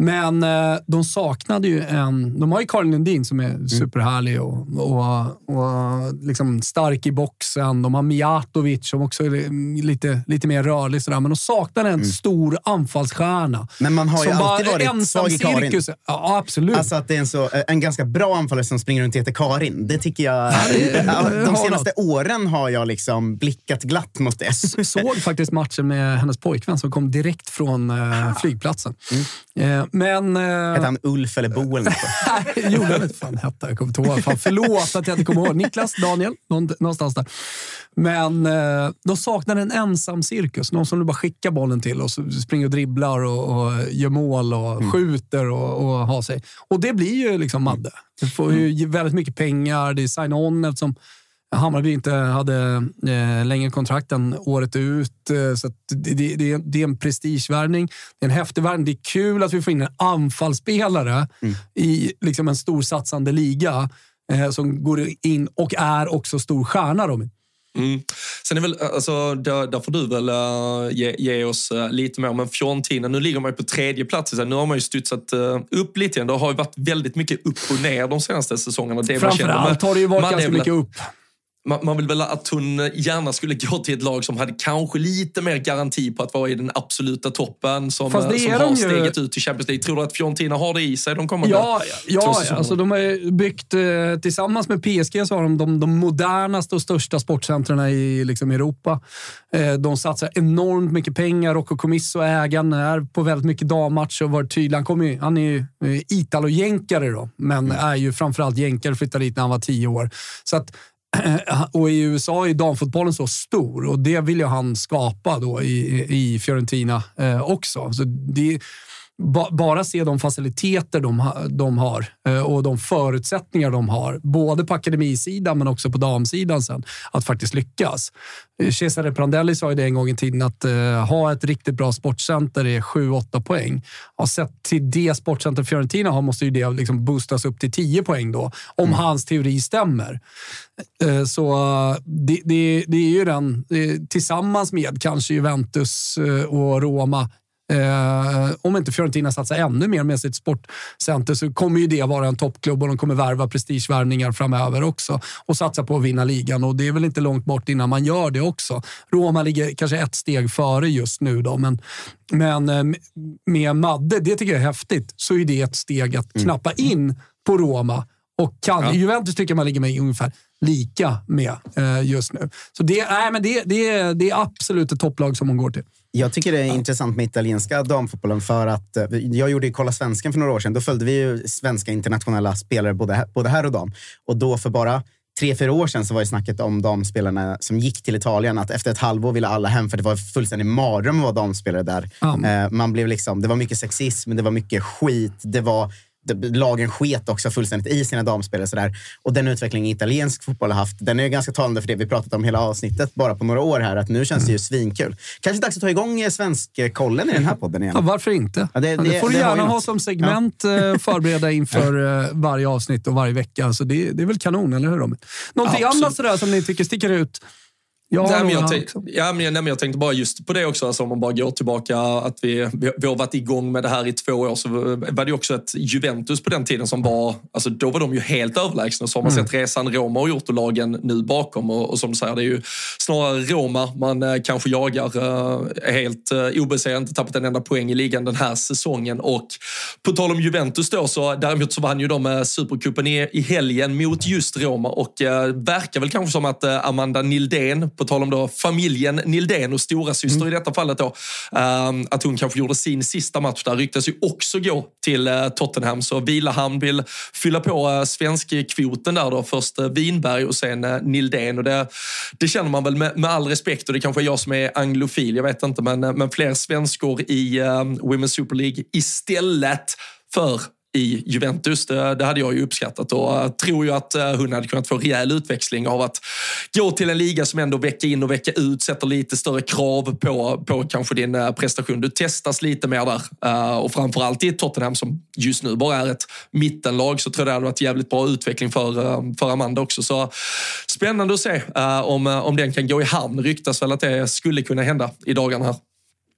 Speaker 1: Men eh, de saknade ju en... De har ju Karin Lundin som är superhärlig och, och, och liksom stark i boxen. De har Mijatovic som också är lite, lite mer rörlig. Sådär. Men de saknade en stor anfallsstjärna.
Speaker 2: Men man har ju alltid varit svag i Karin.
Speaker 1: cirkus. Ja, absolut.
Speaker 2: Alltså att det är en, så, en ganska bra anfallare som springer runt och heter Karin. Det tycker jag...
Speaker 1: det
Speaker 2: de senaste åren har jag liksom blickat glatt mot det.
Speaker 1: såg faktiskt matchen med hennes pojkvän som kom direkt från eh, flygplatsen. Eh, men... Eh,
Speaker 2: Hette han Ulf eller Bo eller något?
Speaker 1: Nej, gjorde han inte. Fan hette jag kommer inte ihåg. Fan, förlåt att jag inte kommer ihåg. Niklas, Daniel, någon, någonstans där. Men eh, de saknar en ensam cirkus. Någon som du bara skickar bollen till och springer och dribblar och, och gör mål och skjuter och, och har sig. Och det blir ju liksom Madde. Du får ju väldigt mycket pengar. Det är sign-on eftersom Hammarby inte hade eh, längre kontrakt än året ut. Eh, så det, det, det, är, en prestigevärvning. Det är en häftig värvning. Det är kul att vi får in en anfallsspelare i liksom en storsatsande liga eh, som går in och är också stor stjärna. Robin.
Speaker 3: Mm. Sen är väl, alltså, där, där får du väl uh, ge, ge oss uh, lite mer. Men Fiorentina, nu ligger man ju på tredje plats. Nu har man ju studsat uh, upp lite igen. Det har ju varit väldigt mycket upp och ner de senaste säsongerna.
Speaker 1: Framförallt
Speaker 3: Men
Speaker 1: har det ju varit ganska mycket upp.
Speaker 3: Man, man vill väl att hon gärna skulle gå till ett lag som hade kanske lite mer garanti på att vara i den absoluta toppen. Som, eh, som har
Speaker 1: de ju-
Speaker 3: steget ut till Champions League. Tror du att Fiorentina har det i sig de kommande
Speaker 1: Ja, ja
Speaker 3: säsongerna?
Speaker 1: alltså de har byggt, eh, tillsammans med PSG så har de de, de modernaste och största sportcentren i liksom, Europa. Eh, de satsar enormt mycket pengar. Rocco Comisso, ägaren, är på väldigt mycket dammatcher och varit tydlig. Han, kommer ju, han är ju italo-jänkare då, men är ju framförallt jänkare. Flyttade dit när han var tio år. Så att och i USA är damfotbollen så stor och det vill ju han skapa då i, i Fiorentina eh, också. Så det, bara se de faciliteter de, de har eh, och de förutsättningar de har, både på akademisidan men också på damsidan sen, att faktiskt lyckas. Cesare Prandelli sa ju det en gång i tiden att uh, ha ett riktigt bra sportcenter är 7-8 poäng. Ja, sett till det sportcenter Fiorentina har måste ju det liksom boostas upp till 10 poäng då, om mm. hans teori stämmer. Uh, så uh, det, det, det, är ju den, tillsammans med kanske Juventus och Roma, Eh, om inte Fiorentina satsar ännu mer med sitt sportcenter så kommer ju det vara en toppklubb och de kommer värva prestigevärvningar framöver också och satsa på att vinna ligan. Och det är väl inte långt bort innan man gör det också. Roma ligger kanske ett steg före just nu då, men, men eh, med Madde, det tycker jag är häftigt, så är det ett steg att mm. knappa in på Roma och kan, ja. Juventus tycker man ligger med ungefär lika med eh, just nu. Så det, nej, men det, det, det är absolut ett topplag som hon går till.
Speaker 2: Jag tycker det är ja. intressant med italienska damfotbollen för att eh, jag gjorde ju Kolla Svensken för några år sedan. Då följde vi ju svenska internationella spelare både, både här och dam. Och då för bara tre, fyra år sedan så var det snacket om damspelarna som gick till Italien att efter ett halvår ville alla hem för det var fullständig mardröm att vara damspelare där. Mm. man blev liksom, det var mycket sexism, det var mycket skit, det var lagen sket också fullständigt i sina damspelare. Sådär. Och den utveckling italiensk fotboll har haft, den är ganska talande för det vi pratat om hela avsnittet bara på några år här. Att nu känns det ju mm. svinkul. Kanske dags att ta igång eh, svenskkollen i den här podden igen.
Speaker 1: Ja, varför inte? Ja, det, det, det, får du gärna ha som segment, ja. Eh, förbereda inför ja. Eh, varje avsnitt och varje vecka. Så det, det är väl kanon, eller hur Robin? Någonting ja, annat sådär som ni tycker sticker ut?
Speaker 3: Ja, nej, men jag, tänk, ja, men, nej, men jag tänkte bara just på det också, alltså, om man bara går tillbaka, att vi, vi, vi, har varit igång med det här i två år, så var det också ett Juventus på den tiden som var, alltså då var de ju helt överlägsna. Så har man mm. sett resan Roma har gjort och lagen nu bakom och, och som du säger, det är ju snarare Roma man eh, kanske jagar eh, helt eh, obesegrad, inte tappat en enda poäng i ligan den här säsongen. Och på tal om Juventus då, så däremot så vann ju de eh, Supercupen i, i helgen mot just Roma och eh, verkar väl kanske som att eh, Amanda Nildén på tal om då familjen Nildén och stora syster mm. i detta fallet då, ehm, att hon kanske gjorde sin sista match där, ryktas ju också gå till eh, Tottenham. Så Vilahamn vill fylla på uh, svenskkvoten där då. Först uh, Winberg och sen Nildén. Och det, det känner man väl med, med all respekt och det kanske är jag som är anglofil, jag vet inte, men, men fler svenskor i Women's Super League istället för i Juventus. Det, det, hade jag ju uppskattat och eh, tror ju att eh, hon hade kunnat få rejäl utväxling av att gå till en liga som ändå vecka in och vecka ut sätter lite större krav på, på kanske din eh, prestation. Du testas lite mer där och framförallt i Tottenham som just nu bara är ett mittenlag så tror jag det hade varit jävligt bra utveckling för, för Amanda också. Så spännande att se om, om den kan gå i hamn. Ryktas väl att det skulle kunna hända i dagarna här.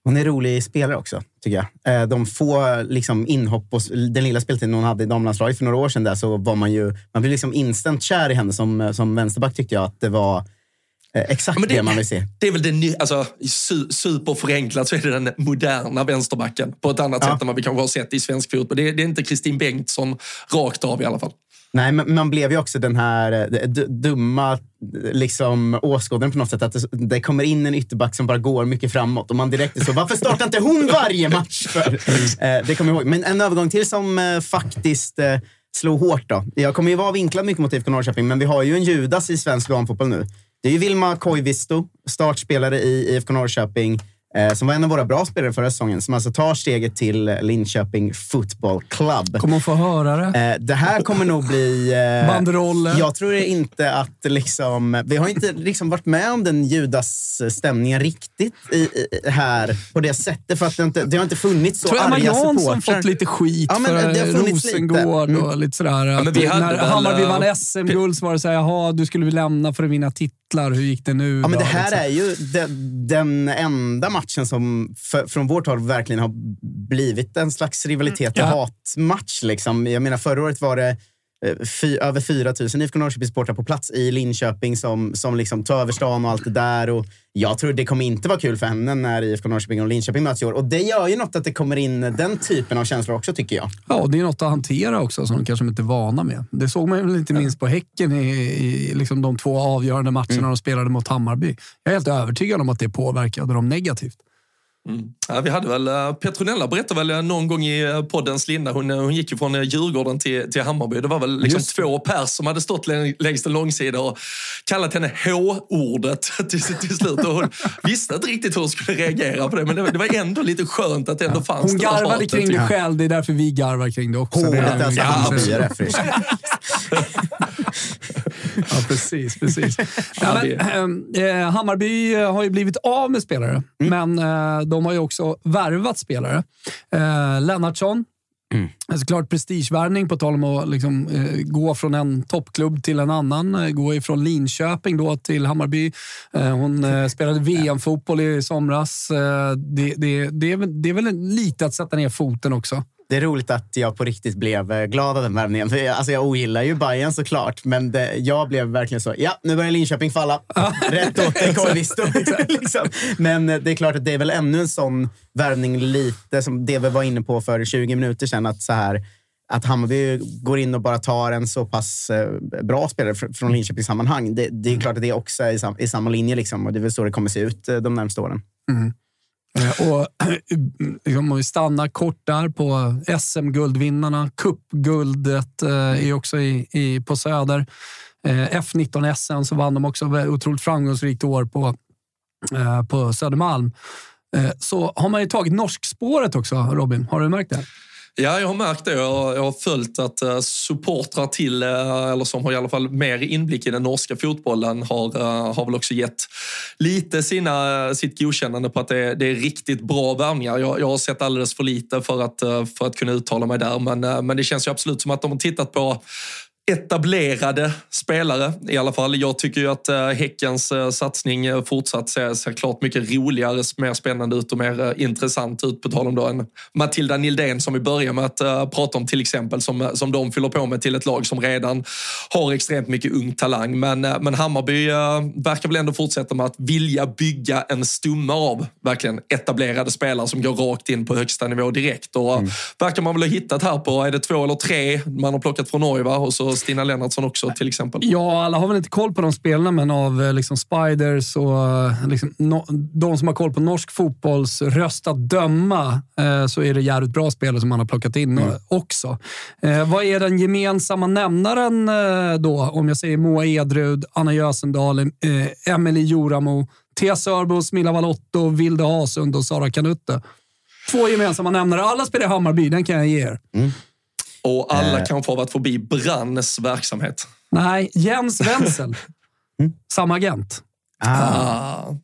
Speaker 2: Hon är rolig spelare också, tycker jag. Eh, de få liksom, inhopp och den lilla speltiden hon hade i damlandslaget för några år sedan där, så var man ju man blev liksom instant kär i henne som, som vänsterback tyckte jag att det var eh, exakt ja, det, det, man vill se.
Speaker 3: Det är väl den alltså, superförenklat så är det den moderna vänsterbacken på ett annat ja. sätt än vad vi kanske har sett i svensk fotboll. Det, det är inte Kristin Bengtsson rakt av i alla fall.
Speaker 2: Nej, men man blev ju också den här eh, dumma liksom, åskådaren på något sätt. Att det, det, kommer in en ytterback som bara går mycket framåt och man direkt är så, varför startar inte hon varje match? För? Eh, det kommer jag ihåg. Men en övergång till som eh, faktiskt eh, slog hårt. Då. Jag kommer ju vara vinklad mycket mot IFK Norrköping, men vi har ju en Judas i svensk damfotboll nu. Det är ju Vilma Koivisto, startspelare i IFK Norrköping eh, som var en av våra bra spelare förra säsongen, som alltså tar steget till Linköping Football Club.
Speaker 1: Kommer hon få höra det?
Speaker 2: Eh, det här kommer nog bli...
Speaker 1: Eh, Banderoller.
Speaker 2: Jag tror inte att liksom... Vi har inte liksom varit med om den Judas-stämningen riktigt i, i, här på det sättet. För att det, inte, det har inte funnits så tror arga supportrar. Tror Emma Jansson
Speaker 1: fått lite skit ja, men för Rosengård lite. och lite sådär. Ja, men vi när Hammarby vann SM-guld så var det såhär, jaha, du skulle lämna för att vinna titlar. Hur gick det nu?
Speaker 2: Ja, men det här liksom? är ju den, den enda matchen som för, från vårt håll verkligen har blivit en slags rivalitet och ja. hatmatch. Liksom. Jag menar, förra året var det Fy, över 4 000 IFK Norrköping-supportrar på plats i Linköping som, som liksom tar över stan och allt det där. Och jag tror det kommer inte vara kul för henne när IFK Norrköping och Linköping möts i år. Och det gör ju något att det kommer in den typen av känslor också, tycker jag.
Speaker 1: Ja, och det är något att hantera också som de kanske inte är vana med. Det såg man ju inte minst på Häcken i, i liksom de två avgörande matcherna mm. de spelade mot Hammarby. Jag är helt övertygad om att det påverkade dem negativt.
Speaker 3: Mm. Ja, vi hade väl, eh, Petronella berättade väl eh, någon gång i eh, poddens linda, hon, hon gick ju från Djurgården till, till Hammarby. Det var väl liksom två pers som hade stått längs en långsida och kallat henne H-ordet till, till slut. Och hon visste inte riktigt hur hon skulle reagera på det, men det, det var ändå lite skönt att det ändå fanns
Speaker 1: Hon garvade kring det själv, det är därför vi garvar kring det också.
Speaker 2: Hårdet är alltså Hammarbyare.
Speaker 1: ja, precis. precis. Ja, men, äh, Hammarby har ju blivit av med spelare, mm. men äh, de har ju också värvat spelare. Äh, Lennartsson, Mm. Såklart prestigevärvning på tal om att liksom, eh, gå från en toppklubb till en annan. Eh, gå ifrån Linköping då till Hammarby. Eh, hon eh, spelade VM-fotboll i somras. Det, det, det, är det är väl lite att sätta ner foten också.
Speaker 2: Det är roligt att jag på riktigt blev eh, glad av den värvningen. Alltså jag ogillar ju Bayern såklart, men det, jag blev verkligen så. Ja, nu börjar Linköping falla. Rätt åt Koivisto. liksom. Men eh, det är klart att det är väl ännu en sån värvning lite som det vi var inne på för 20 minuter sedan. Att, så här, att Hammarby går in och bara tar en så pass eh, bra spelare från Linköpings sammanhang. Det, det är klart att det också är i, sam, i samma linje liksom, och det är väl så det kommer se ut de närmaste åren. Mm.
Speaker 1: Eh, och liksom, om vi stannar kort där på SM-guldvinnarna. Cupguldet eh, är också i, i, på Söder. Eh, F19 SM så vann de också otroligt framgångsrikt år på, på Södermalm. Så har man ju tagit norskspåret också, Robin. Har du märkt det?
Speaker 3: Ja, jag har märkt det. Jag har följt att eh, supportrar till, eh, eller som har i alla fall mer inblick i den norska fotbollen, har, eh, har väl också gett lite sina, sitt godkännande på att det är, det är riktigt bra värvningar. Jag, jag, har sett alldeles för lite för att, för att kunna uttala mig där, men, men det känns ju absolut som att de har tittat på etablerade spelare i alla fall. Jag tycker ju att äh, Häckens äh, satsning äh, fortsatt ser, ser klart mycket roligare, mer spännande ut och mer intressant ut. På tal om då en Matilda Nildén som vi börjar med att prata om till exempel, som, som de fyller på med till ett lag som redan har extremt mycket ung talang. Men, men Hammarby verkar väl ändå fortsätta med att vilja bygga en stumme av verkligen etablerade spelare som går rakt in på högsta nivå direkt. Och mm. verkar man väl ha hittat här på, är det två eller tre man har plockat från Norge va? Och så Stina Lennartsson också till exempel.
Speaker 1: Ja, alla har väl inte koll på de spelarna, men av eh, liksom Spiders och eh, liksom, no, de som har koll på norsk fotbolls röst att döma eh, så är det jävligt bra spelare som man har plockat in mm. också. Eh, vad är den gemensamma nämnaren eh, då? Om jag säger Moa Edrud, Anna Jösendal, eh, Emelie Joramo, Tia Sörbo, Smilla Valotto, Vilde Hasund och Sara Kanutte. Två gemensamma nämnare. Alla spelar i Hammarby, den kan jag ge er. Mm.
Speaker 3: Och alla eh. kanske har varit förbi Brannes verksamhet.
Speaker 1: Nej, Jens Wenzel. mm. Samma agent. Ah. ah.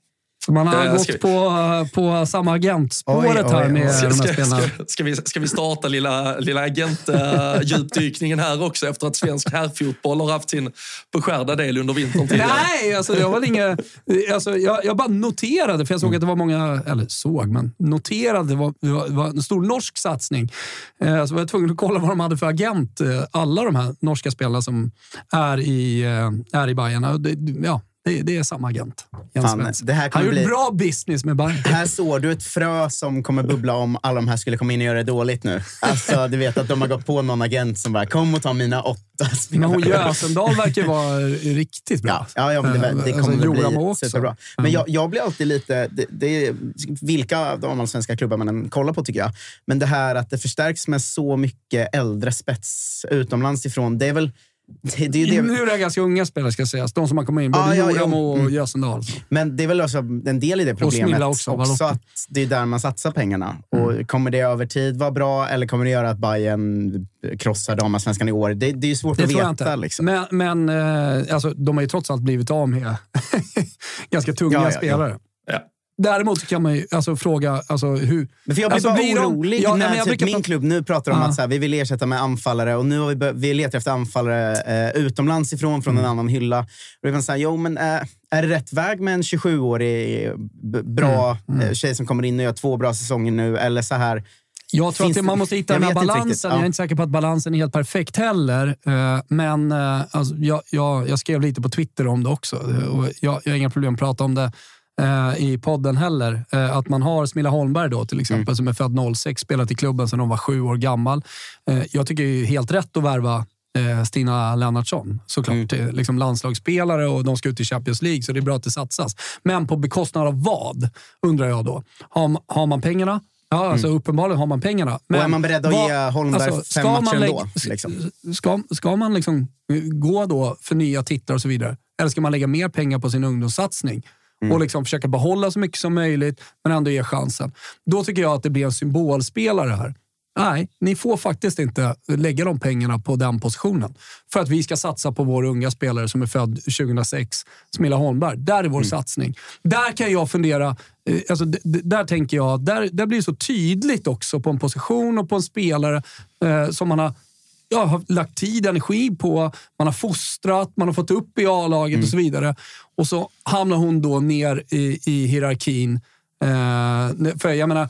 Speaker 1: Så man har gått vi... på, på samma agentspåret oj, här med ska, de här spelarna.
Speaker 3: Ska, ska, vi, ska vi starta lilla, lilla agentdjupdykningen här också efter att svensk herrfotboll har haft sin beskärda del under vintern tidigare?
Speaker 1: Nej, alltså, jag, var inga, alltså, jag, jag bara noterade, för jag såg att det var många, eller såg, men noterade det var, det var, det var en stor norsk satsning. Uh, så var jag tvungen att kolla vad de hade för agent, uh, alla de här norska spelarna som är i, är i Bayern. Ja, det, det är samma agent. Fan, det här Han har gjort bra business med Bayern.
Speaker 2: Här såg du ett frö som kommer bubbla om alla de här skulle komma in och göra det dåligt nu. Alltså, du vet att de har gått på någon agent som bara “kom och ta mina åtta spelare”.
Speaker 1: Men hon Jösendal verkar vara riktigt bra.
Speaker 2: Ja, ja, men det, det kommer alltså, bli superbra. Men jag, jag blir alltid lite... Det, det, vilka av de svenska klubbar man än kollar på, tycker jag. Men det här att det förstärks med så mycket äldre spets utomlands ifrån. Det är väl
Speaker 1: det, det, det. Nu är det ganska unga spelare ska sägas. De som har kommit in. Både ah, ja, Joram och mm. Gösendal.
Speaker 2: Men det är väl också en del i det problemet. Och också, också att det är där man satsar pengarna. Mm. Och kommer det över tid vara bra eller kommer det göra att Bayern krossar damallsvenskan i år? Det, det är svårt det att veta. Liksom.
Speaker 1: Men, men eh, alltså, de har ju trots allt blivit av med ganska tunga ja, ja, spelare. Däremot kan man ju alltså, fråga alltså, hur...
Speaker 2: Men för jag blir alltså, bara orolig ja, när typ min klubb nu pratar om uh. att så här, vi vill ersätta med anfallare och nu har vi, vi letar efter anfallare eh, utomlands ifrån, från mm. en annan hylla. Och det säga, jo, men, eh, är det rätt väg med en 27-årig bra mm. Mm. tjej som kommer in och gör två bra säsonger nu? Eller så här,
Speaker 1: jag tror att man måste hitta den här balansen. Ja. Jag är inte säker på att balansen är helt perfekt heller. Eh, men eh, alltså, jag, jag, jag skrev lite på Twitter om det också. Jag, jag har inga problem att prata om det eh, i podden heller. Eh, att man har Smilla Holmberg då till exempel, mm. som är född 06, spelat i klubben sedan hon var sju år gammal. Eh, jag tycker det är helt rätt att värva eh, Stina Lennartsson såklart. Mm. Liksom landslagsspelare och de ska ut i Champions League, så det är bra att det satsas. Men på bekostnad av vad, undrar jag då? Har, har man pengarna? Ja, alltså mm. uppenbarligen har man pengarna.
Speaker 2: Men och är man beredd att vad, ge Holmberg alltså, fem matcher ändå?
Speaker 1: Liksom? Ska, ska man liksom gå då för nya titlar och så vidare? Eller ska man lägga mer pengar på sin ungdomssatsning? Mm. och liksom försöka behålla så mycket som möjligt, men ändå ge chansen. Då tycker jag att det blir en symbolspelare här. Nej, ni får faktiskt inte lägga de pengarna på den positionen. För att vi ska satsa på vår unga spelare som är född 2006, Smilla Holmberg. Där är vår mm. satsning. Där kan jag fundera, eh, alltså, där tänker jag, där, där blir det så tydligt också på en position och på en spelare eh, som man har ja, har lagt tid och energi på. Man har fostrat, man har fått upp i A-laget mm. och så vidare. Och så hamnar hon då ner i, i hierarkin. Eh, för jag menar,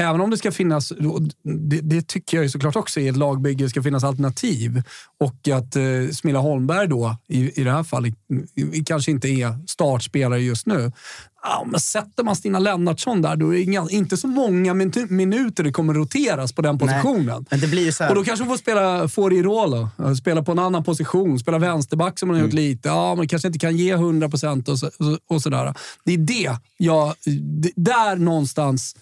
Speaker 1: Även om det ska finnas, det, det, tycker jag ju såklart också i ett lagbygge, ska finnas alternativ. Och att eh, Smilla Holmberg då, i, i det här fallet, kanske inte är startspelare just nu. Ja, men sätter man Stina Lennartsson där, då är det inte så många minuter det kommer roteras på den positionen. Nej,
Speaker 2: men det blir så
Speaker 1: här... Och då kanske hon får spela Forirola, spela på en annan position, spela vänsterback som hon har mm. gjort lite. Ja, men kanske inte kan ge 100 procent och, så, och sådär. Det är det jag... Där någonstans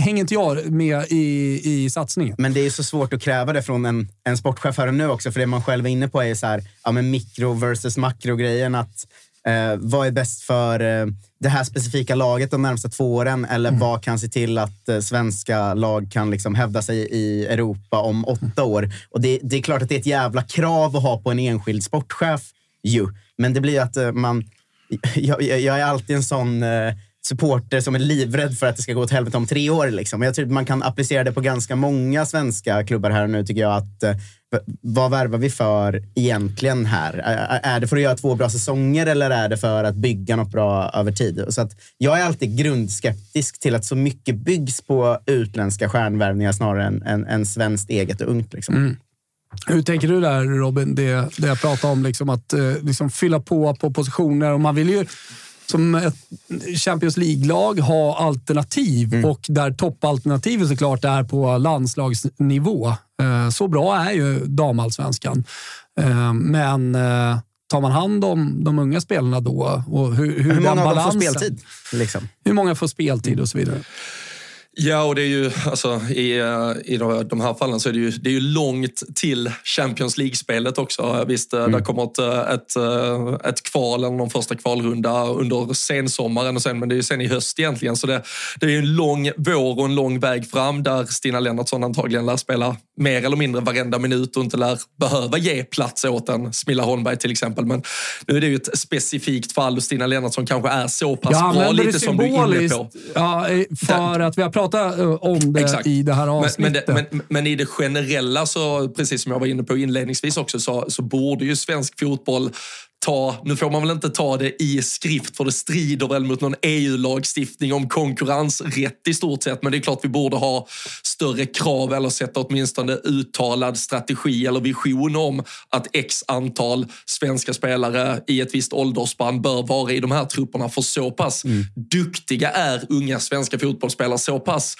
Speaker 1: hänger inte jag med i, i satsningen.
Speaker 2: Men det är så svårt att kräva det från en, en sportchef här och nu också, för det man själv är inne på är så här, ja, men mikro versus makro-grejen. Att, eh, vad är bäst för eh, det här specifika laget de närmsta två åren? Eller mm. vad kan se till att eh, svenska lag kan liksom hävda sig i Europa om åtta år? Och det, det, är klart att det är ett jävla krav att ha på en enskild sportchef ju. Men det blir att eh, man... Jag, jag, är alltid en sån eh, supporter som är livrädd för att det ska gå åt helvete om tre år. Liksom. Jag tror man kan applicera det på ganska många svenska klubbar här och nu tycker jag. att eh, Vad värvar vi för egentligen här? Är det för att göra två bra säsonger eller är det för att bygga något bra över tid? Så att jag är alltid grundskeptisk till att så mycket byggs på utländska stjärnvärvningar snarare än, än, än svenskt eget och ungt. Liksom. Mm.
Speaker 1: Hur tänker du där Robin? Det, det jag pratade om, liksom att eh, liksom fylla på på positioner. Och man vill ju som ett Champions League-lag ha alternativ mm. och där toppalternativet såklart är på landslagsnivå. Eh, så bra är ju damallsvenskan. Eh, men eh, tar man hand om de unga spelarna då? Och hur, hur,
Speaker 2: hur många dem får speltid? Liksom?
Speaker 1: Hur många får speltid och så vidare?
Speaker 3: Ja, och det är ju, alltså, i, eh, i de här fallen så är det ju, det är ju långt till Champions League-spelet också. Visst, eh, mm. det kommer ett, eh, ett, ett kval eller någon första kvalrunda under sensommaren och sen, men det är ju sen i höst egentligen. Så det, det är ju en lång vår och en lång väg fram där Stina Lennartsson antagligen lär spela mer eller mindre varenda minut och inte lär behöva ge plats åt en Smilla Holmberg till exempel. Men nu är det ju ett specifikt fall och Stina Lennartsson kanske är så pass bra, lite som du är inne på.
Speaker 1: Ja, för att vi har pratat prata eh, om det Exakt. i det här avsnittet.
Speaker 3: Men, men, men, men, i det generella, så, precis som jag var inne på inledningsvis också, så, så borde ju svensk fotboll ta, nu får man väl inte ta det i skrift för det strider väl mot någon EU-lagstiftning om konkurrensrätt i stort sett. Men det är klart vi borde ha större krav eller sätta åtminstone uttalad strategi eller vision om att x antal svenska spelare i ett visst åldersspann bör vara i de här trupperna. För så pass mm. duktiga är unga svenska fotbollsspelare, så pass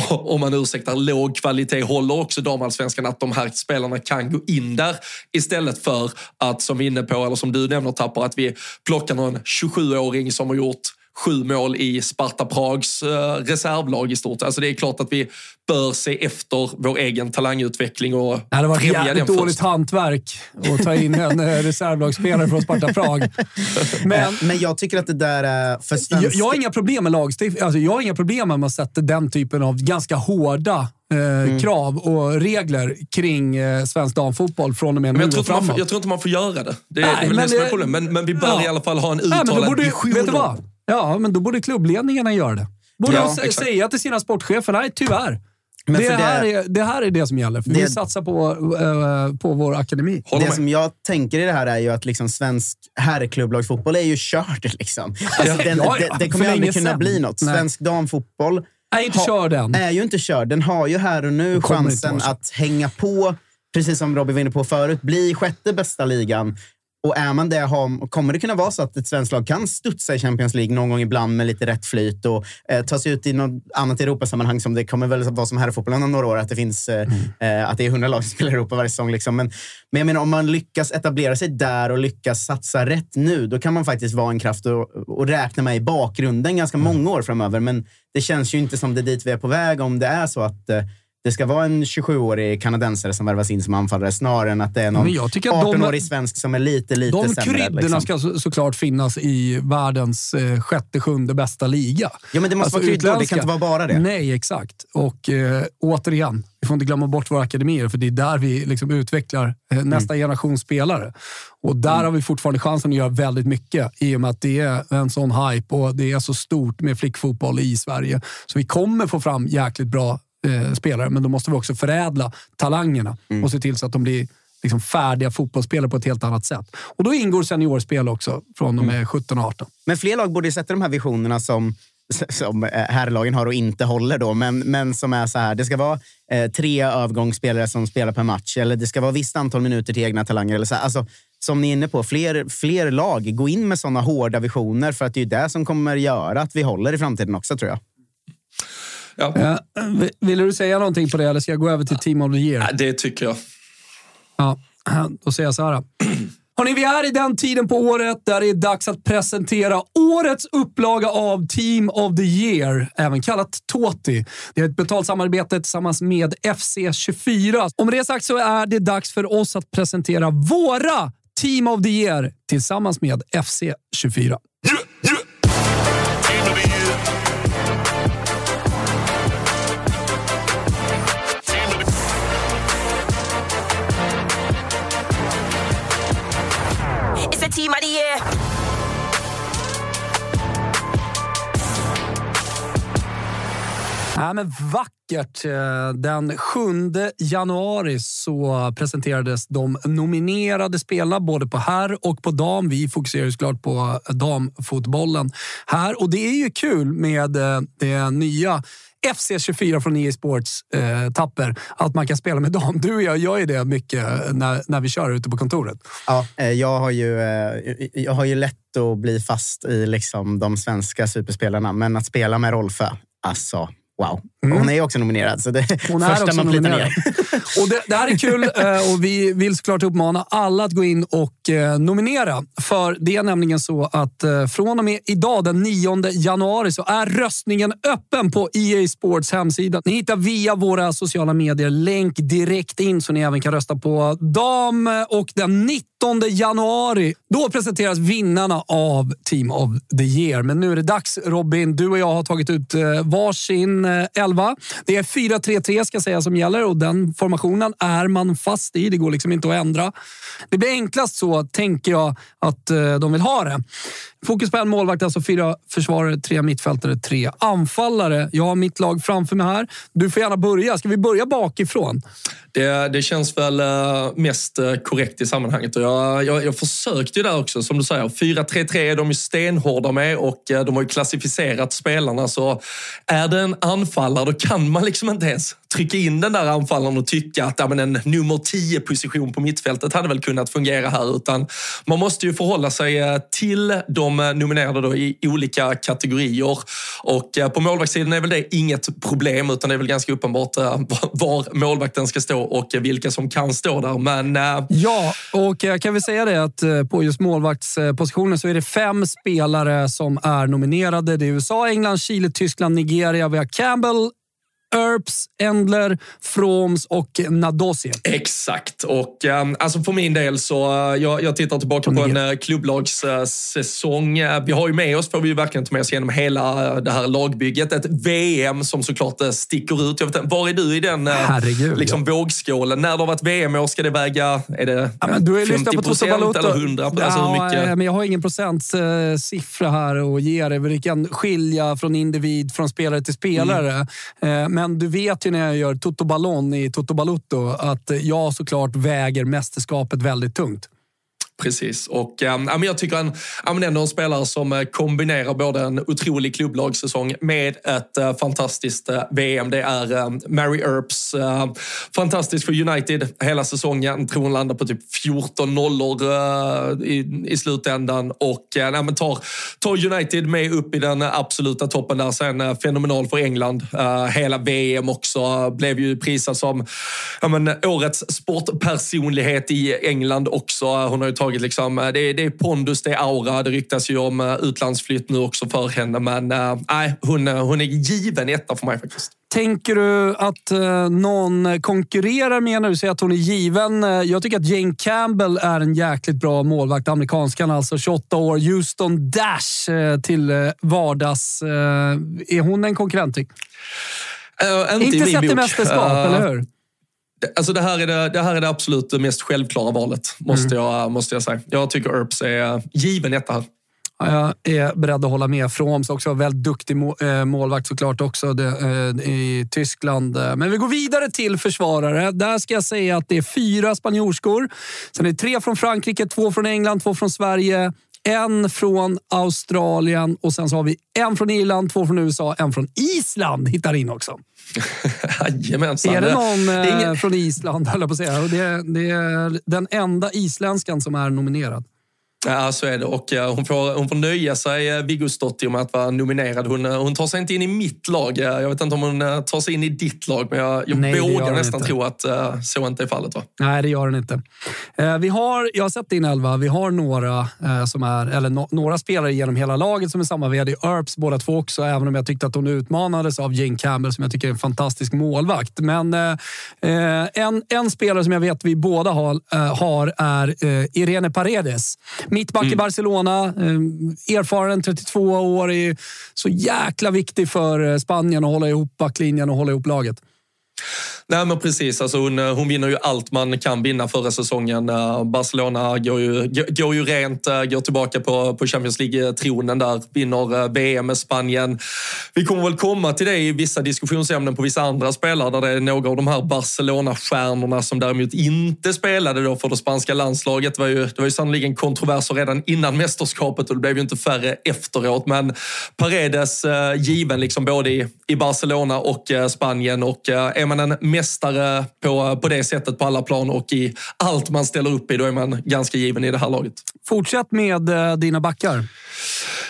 Speaker 3: om man ursäktar, låg kvalitet håller också damallsvenskan att de här spelarna kan gå in där istället för att, som vi är inne på, eller som du nämner Tapper, att vi plockar någon 27-åring som har gjort sju mål i Sparta Prags eh, reservlag i stort. Alltså det är klart att vi bör se efter vår egen talangutveckling och
Speaker 1: Det hade varit jävligt dåligt hantverk att ta in en eh, reservlagsspelare från Sparta Prag.
Speaker 2: Men, men jag tycker att det där är för svensk...
Speaker 1: jag, jag har inga problem med lagstiftning. Alltså jag har inga problem med att man sätter den typen av ganska hårda Eh, mm. krav och regler kring eh, svensk damfotboll från och med
Speaker 3: nu och framåt. Får, jag tror inte man får göra det. Det är, Nej, det är väl det som är problemet. Men, men vi bör ja. i alla fall ha en uttalad vision.
Speaker 1: Vet du vad? Ja, men då borde klubbledningarna göra det. Borde ja, säga till sina sportchefer, nej tyvärr. Men det, här det, är, det här är det som gäller. För det, vi satsar på, uh, på vår akademi.
Speaker 2: det som jag tänker i det här är ju att liksom svensk herrklubblagsfotboll är ju kört. Liksom. Alltså, den, ja, ja, det, det kommer aldrig kunna sen. bli något. Nej. Svensk damfotboll
Speaker 1: är inte körd än.
Speaker 2: är ju inte körd. Den har ju här och nu chansen att hänga på, precis som Robin var inne på förut, bli sjätte bästa ligan Och är man det, har, kommer det kunna vara så att ett svenskt lag kan studsa i Champions League någon gång ibland med lite rätt flyt och eh, ta sig ut i något annat Europasammanhang som det kommer väl vara som herrfotbollen om några år, att det finns eh, mm. eh, att det är hundra lag som spelar i Europa varje säsong. Liksom. Men, men jag menar, om man lyckas etablera sig där och lyckas satsa rätt nu, då kan man faktiskt vara en kraft och, och räkna med i bakgrunden ganska mm. många år framöver. Men det känns ju inte som det är dit vi är på väg om det är så att eh, det ska vara en 27-årig kanadensare som värvas in som anfallare snarare än att det är någon 18-årig svensk som är lite, lite
Speaker 1: de
Speaker 2: sämre.
Speaker 1: De kryddorna liksom. ska så, såklart finnas i världens eh, sjätte, sjunde bästa liga.
Speaker 2: Ja, men det måste alltså, vara kryddor. Det kan inte vara bara det.
Speaker 1: Nej, exakt. Och eh, återigen, vi får inte glömma bort våra akademier, för det är där vi liksom utvecklar eh, nästa mm. generation spelare. Och där mm. har vi fortfarande chansen att göra väldigt mycket i och med att det är en sån hype och det är så stort med flickfotboll i Sverige. Så vi kommer få fram jäkligt bra eh, spelare, men då måste vi också förädla talangerna mm. och se till så att de blir liksom färdiga fotbollsspelare på ett helt annat sätt. Och då ingår seniorspel också från med mm. 17 och 18.
Speaker 2: Men fler lag borde sätta de här visionerna som som eh, herrlagen har och inte håller då, men, men som är så här. Det ska vara eh, tre övergångsspelare som spelar per match eller det ska vara visst antal minuter till egna talanger. Eller så här. Alltså, som ni är inne på, fler, fler lag. Gå in med såna hårda visioner för att det är det som kommer göra att vi håller i framtiden också tror jag.
Speaker 1: Ja. Ja, vill du säga någonting på det eller ska jag gå över till Team of the Year?
Speaker 3: Det tycker jag.
Speaker 1: Ja, då säger jag så här. Hörrni, vi är i den tiden på året där det är dags att presentera årets upplaga av Team of the Year, även kallat TOTI. Det är ett betalt samarbete tillsammans med FC24. Om det är sagt så är det dags för oss att presentera våra Team of the Year tillsammans med FC24. Ja, men vackert. Eh, den 7 januari så presenterades de nominerade spelarna både på herr och på dam. Vi fokuserar såklart på eh, damfotbollen här och det är ju kul med eh, det nya FC24 från EA Sports eh, tapper att man kan spela med dem. Du och jag gör ju det mycket när, när vi kör ute på kontoret.
Speaker 2: Ja, jag har ju, jag har ju lätt att bli fast i liksom de svenska superspelarna, men att spela med Rolfö, alltså Wow. Mm. Hon är också nominerad, så det Hon är första man plitar ner.
Speaker 1: och det, det, här är kul eh, och vi vill såklart uppmana alla att gå in och eh, nominera. För det är nämligen så att eh, från och med idag den 9 januari så är röstningen öppen på EA Sports hemsida. Ni hittar via våra sociala medier länk direkt in så ni även kan rösta på dam. Och den 19 januari, då presenteras vinnarna av Team of the Year. Men nu är det dags Robin. Du och jag har tagit ut varsin 11. Det är 4-3-3 ska säga som gäller och den formationen är man fast i. Det går liksom inte att ändra. Det blir enklast så, tänker jag, att eh, de vill ha det. Fokus på en målvakt, alltså fyra försvarare, tre mittfältare, tre anfallare. Jag har mitt lag framför mig här. Du får gärna börja. Ska vi börja bakifrån?
Speaker 3: Det, det känns väl eh, mest eh, korrekt i sammanhanget. Och jag, jag, jag försökte ju där också, som du säger. 4-3-3 är de ju stenhårda med och eh, de har ju klassificerat spelarna. Så är det en anfallare, då kan man liksom inte ens trycka in den där anfallaren och tycka att ja, men en nummer 10-position på mittfältet hade väl kunnat fungera här. Utan man måste ju förhålla sig till de Eh, nominerade då i olika kategorier. Och eh, på målvaktssidan är väl det inget problem, utan det är väl ganska uppenbart eh, var målvakten ska stå och vilka som kan stå där. Men,
Speaker 1: ja, och jag kan väl säga det att på just målvaktspositionen så är det fem spelare som är nominerade. Det är USA, England, Chile, Tyskland, Nigeria. Vi har Campbell, Earps, Endler, Froms och Nadosie.
Speaker 3: Exakt. Och um, alltså för min del så, uh, jag, jag tittar tillbaka på en uh, klubblagssäsong. Uh, vi har ju med oss, får vi ju verkligen ta med oss genom hela det här lagbygget. Ett VM som såklart sticker ut. Jag vet, var är du i den
Speaker 1: Herregud,
Speaker 3: liksom, ja. vågskålen? När det har varit VM-år, ska det väga är det
Speaker 1: ja, men du är
Speaker 3: 50 procent eller 100?
Speaker 1: Ja, alltså, hur mycket? Men jag har ingen procentsiffra här att ge dig. Det kan skilja från individ, från spelare till spelare. Mm. Men men du vet ju när jag gör Toto Ballon i Toto Balutto att jag såklart väger mästerskapet väldigt tungt.
Speaker 3: Precis, och äh, jag tycker han äh, ändå en spelare som eh, kombinerar både en otrolig klubblagssäsong med ett äh, fantastiskt äh, VM. Det är äh, Mary Earps. Äh, fantastiskt för United hela säsongen. Tror hon landar på typ 14 nollor äh, i, i slutändan och äh, men tar, tar United med upp i den absoluta toppen där. Sen äh, fenomenal för England. Äh, hela VM också. Blev ju prisad som men, årets sportpersonlighet i England också. Hon har ju tagit liksom, det, är, det är pondus, det är aura. Det ryktas ju om utlandsflytt nu också för henne. Men nej, hon, hon är given etta för mig faktiskt.
Speaker 1: Tänker du att eh, någon konkurrerar med när du säger att hon är given? Jag tycker att Jane Campbell är en jäkligt bra målvakt. Amerikanskan alltså, 28 år. Houston Dash eh, till eh, vardags. Eh, är hon en konkurrent? Uh, inte inte sett i mästerskap, uh, eller hur?
Speaker 3: Alltså det, här är det, det här är det absolut mest självklara valet, måste, mm. jag, måste jag säga. Jag tycker Earps är given etta här.
Speaker 1: Jag är beredd att hålla med. Froms också väldigt duktig eh, målvakt såklart också eh, i Tyskland. Men vi går vidare till försvarare. Där ska jag säga att det är fyra spanjorskor. Sen är det tre från Frankrike, två från England, två från Sverige, en från Australien och sen så har vi en från Irland, två från USA, en från Island hittar in också.
Speaker 3: Jajamensan.
Speaker 1: Är det någon det är ingen... från Island, höll jag på att säga. Det, det är den enda isländskan som är nominerad.
Speaker 3: Ja, så är det. Och hon, får, hon får nöja sig, eh, Viggo Stottir, med att vara nominerad. Hon, eh, hon tar sig inte in i mitt lag. Jag vet inte om hon eh, tar sig in i ditt lag, men jag, jag Nej, vågar nästan inte. tro att så inte är fallet. Va?
Speaker 1: Nej, det gör hon inte. Vi har, jag har sett din elva. Vi har några, som är, eller no, några spelare genom hela laget som är samma vd. Earps båda två också, även om jag tyckte att hon utmanades av Jane Campbell som jag tycker är en fantastisk målvakt. Men en, en spelare som jag vet vi båda har, har är Irene Paredes. Mittback mm. i Barcelona. Eh, erfaren, 32 år. Är så jäkla viktig för eh, Spanien att hålla ihop backlinjen och hålla ihop laget.
Speaker 3: Nej men precis, alltså hon, eh, hon vinner ju allt man kan vinna förra säsongen. Eh, Barcelona går ju, går ju rent, eh, går tillbaka på, på Champions League-tronen där, vinner VM med Spanien. Vi kommer väl komma till det i vissa diskussionsämnen på vissa andra spelare där det är några av de här Barcelona-stjärnorna som däremot inte spelade då för det spanska landslaget. Det var ju, det var ju sannerligen kontroverser redan innan mästerskapet och det blev ju inte färre efteråt. Men Paredes given liksom både i, i Barcelona och Spanien och är man en mästare på, på det sättet på alla plan och i allt man ställer upp i, då är man ganska given i det här laget.
Speaker 1: Fortsätt med eh, dina backar.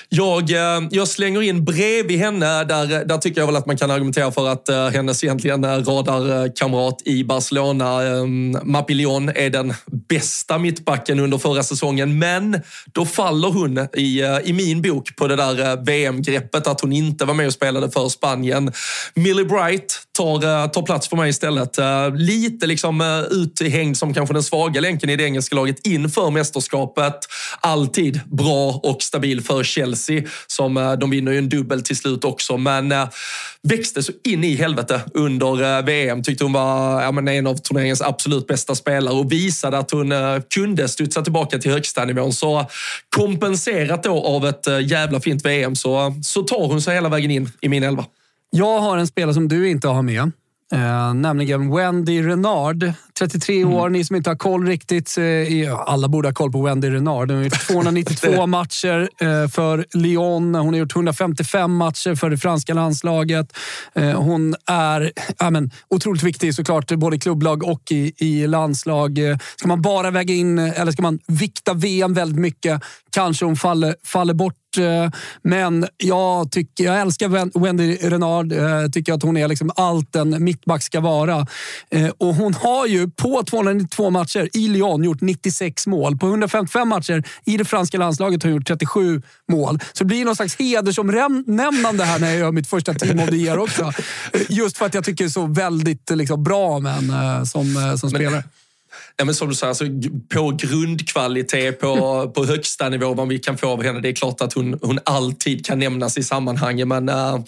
Speaker 3: Jag, eh, jag slänger in bredvid henne. Där, eh, där tycker jag väl att man kan argumentera för att uh, hennes egentligen radarkamrat i Barcelona, um, Mapillon, är den bästa mittbacken under förra säsongen. Men då faller hon i, uh, i min bok på det där uh, VM-greppet, att hon inte var med och spelade för Spanien. Millie Bright tar, tar plats för mig istället. Lite liksom uthängd som kanske den svaga länken i det engelska laget inför mästerskapet. Alltid bra och stabil för Chelsea Chelsea. Som, eh, de vinner ju en dubbel till slut också, men eh, växte så in i helvete under eh, VM. Tyckte hon var ja, men en av turneringens absolut bästa spelare och visade att hon kunde studsa tillbaka till högsta nivån. Så kompenserat då av ett jävla fint VM så, så tar hon sig hela vägen in i min elva.
Speaker 1: Jag har en spelare som du inte har med. Eh, nämligen Wendy Renard. 33 mm. år. Ni som inte har koll riktigt. Eh, alla borde ha koll på Wendy Renard. Hon har gjort 292 matcher eh, för Lyon. Hon har gjort 155 matcher för det franska landslaget. Eh, hon är ja, men, otroligt viktig såklart, både i klubblag och i, i landslag. Eh, ska man bara väga in, eller ska man vikta VM väldigt mycket, kanske hon faller, faller bort men jag, tycker, jag älskar Wendy Renard. Jag eh, tycker att hon är liksom allt en mittback ska vara. Eh, och hon har ju på 292 matcher i Lyon gjort 96 mål. På 155 matcher i det franska landslaget har hon gjort 37 mål. Så det blir någon slags hedersomnämnande här när jag gör mitt första Team of the Year också. Just för att jag tycker så väldigt liksom, bra män som, som spelare.
Speaker 3: Ja, men som du säger, alltså, på grundkvalitet, på, på högsta nivå, vad vi kan få av henne. Det är klart att hon, hon alltid kan nämnas i sammanhanget, men uh,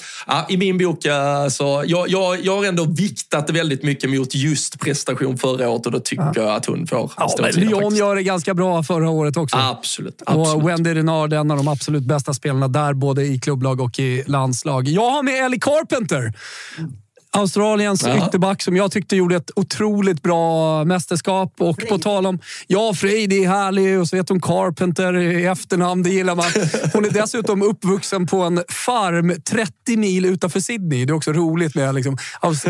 Speaker 3: i min bok, uh, så jag, jag, jag har ändå viktat väldigt mycket mot just prestation förra året och då tycker jag att hon får
Speaker 1: ja, men Lyon gör det ganska bra förra året också.
Speaker 3: Absolut. absolut.
Speaker 1: Och Wendy Renard, en av de absolut bästa spelarna där, både i klubblag och i landslag. Jag har med Ellie Carpenter. Australiens ja. ytterback som jag tyckte gjorde ett otroligt bra mästerskap. Och Frey. på tal om... Ja, Frey, det är härlig. Och så vet hon Carpenter i efternamn. Det gillar man. Hon är dessutom uppvuxen på en farm 30 mil utanför Sydney. Det är också roligt med liksom,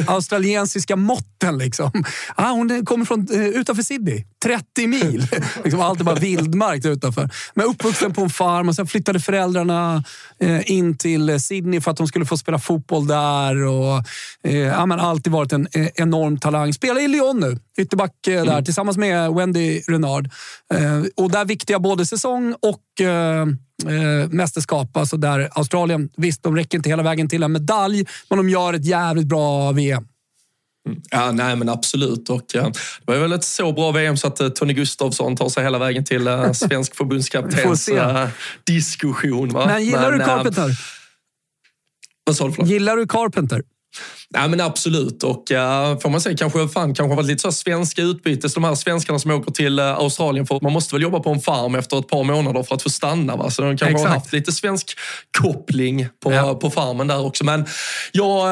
Speaker 1: australiensiska måtten. Liksom. Ah, hon kommer från eh, utanför Sydney. 30 mil. liksom, allt är bara vildmark utanför. Men uppvuxen på en farm och sen flyttade föräldrarna eh, in till Sydney för att hon skulle få spela fotboll där. Och, eh, ja, men alltid varit en eh, enorm talang. Spelar i Lyon nu, ytterback eh, där, mm. tillsammans med Wendy Renard. Eh, och där viktiga både säsong och eh, mästerskap. Alltså där Australien, visst, de räcker inte hela vägen till en medalj, men de gör ett jävligt bra VM.
Speaker 3: Ja, nej men absolut. Och, ja, det var väl ett så bra VM så att uh, Tony Gustafsson tar sig hela vägen till uh, svensk förbundskaptens uh, diskussion. Va?
Speaker 1: Men gillar men, du Carpenter?
Speaker 3: vad sa du?
Speaker 1: Gillar du Carpenter?
Speaker 3: Ja, men absolut. Och uh, får man säga kanske, fan, kanske varit lite så svenska utbytes. De här svenskarna som åker till uh, Australien. För man måste väl jobba på en farm efter ett par månader för att få stanna. Va? Så de kanske Exakt. har haft lite svensk koppling på, ja. på farmen där också. Men ja,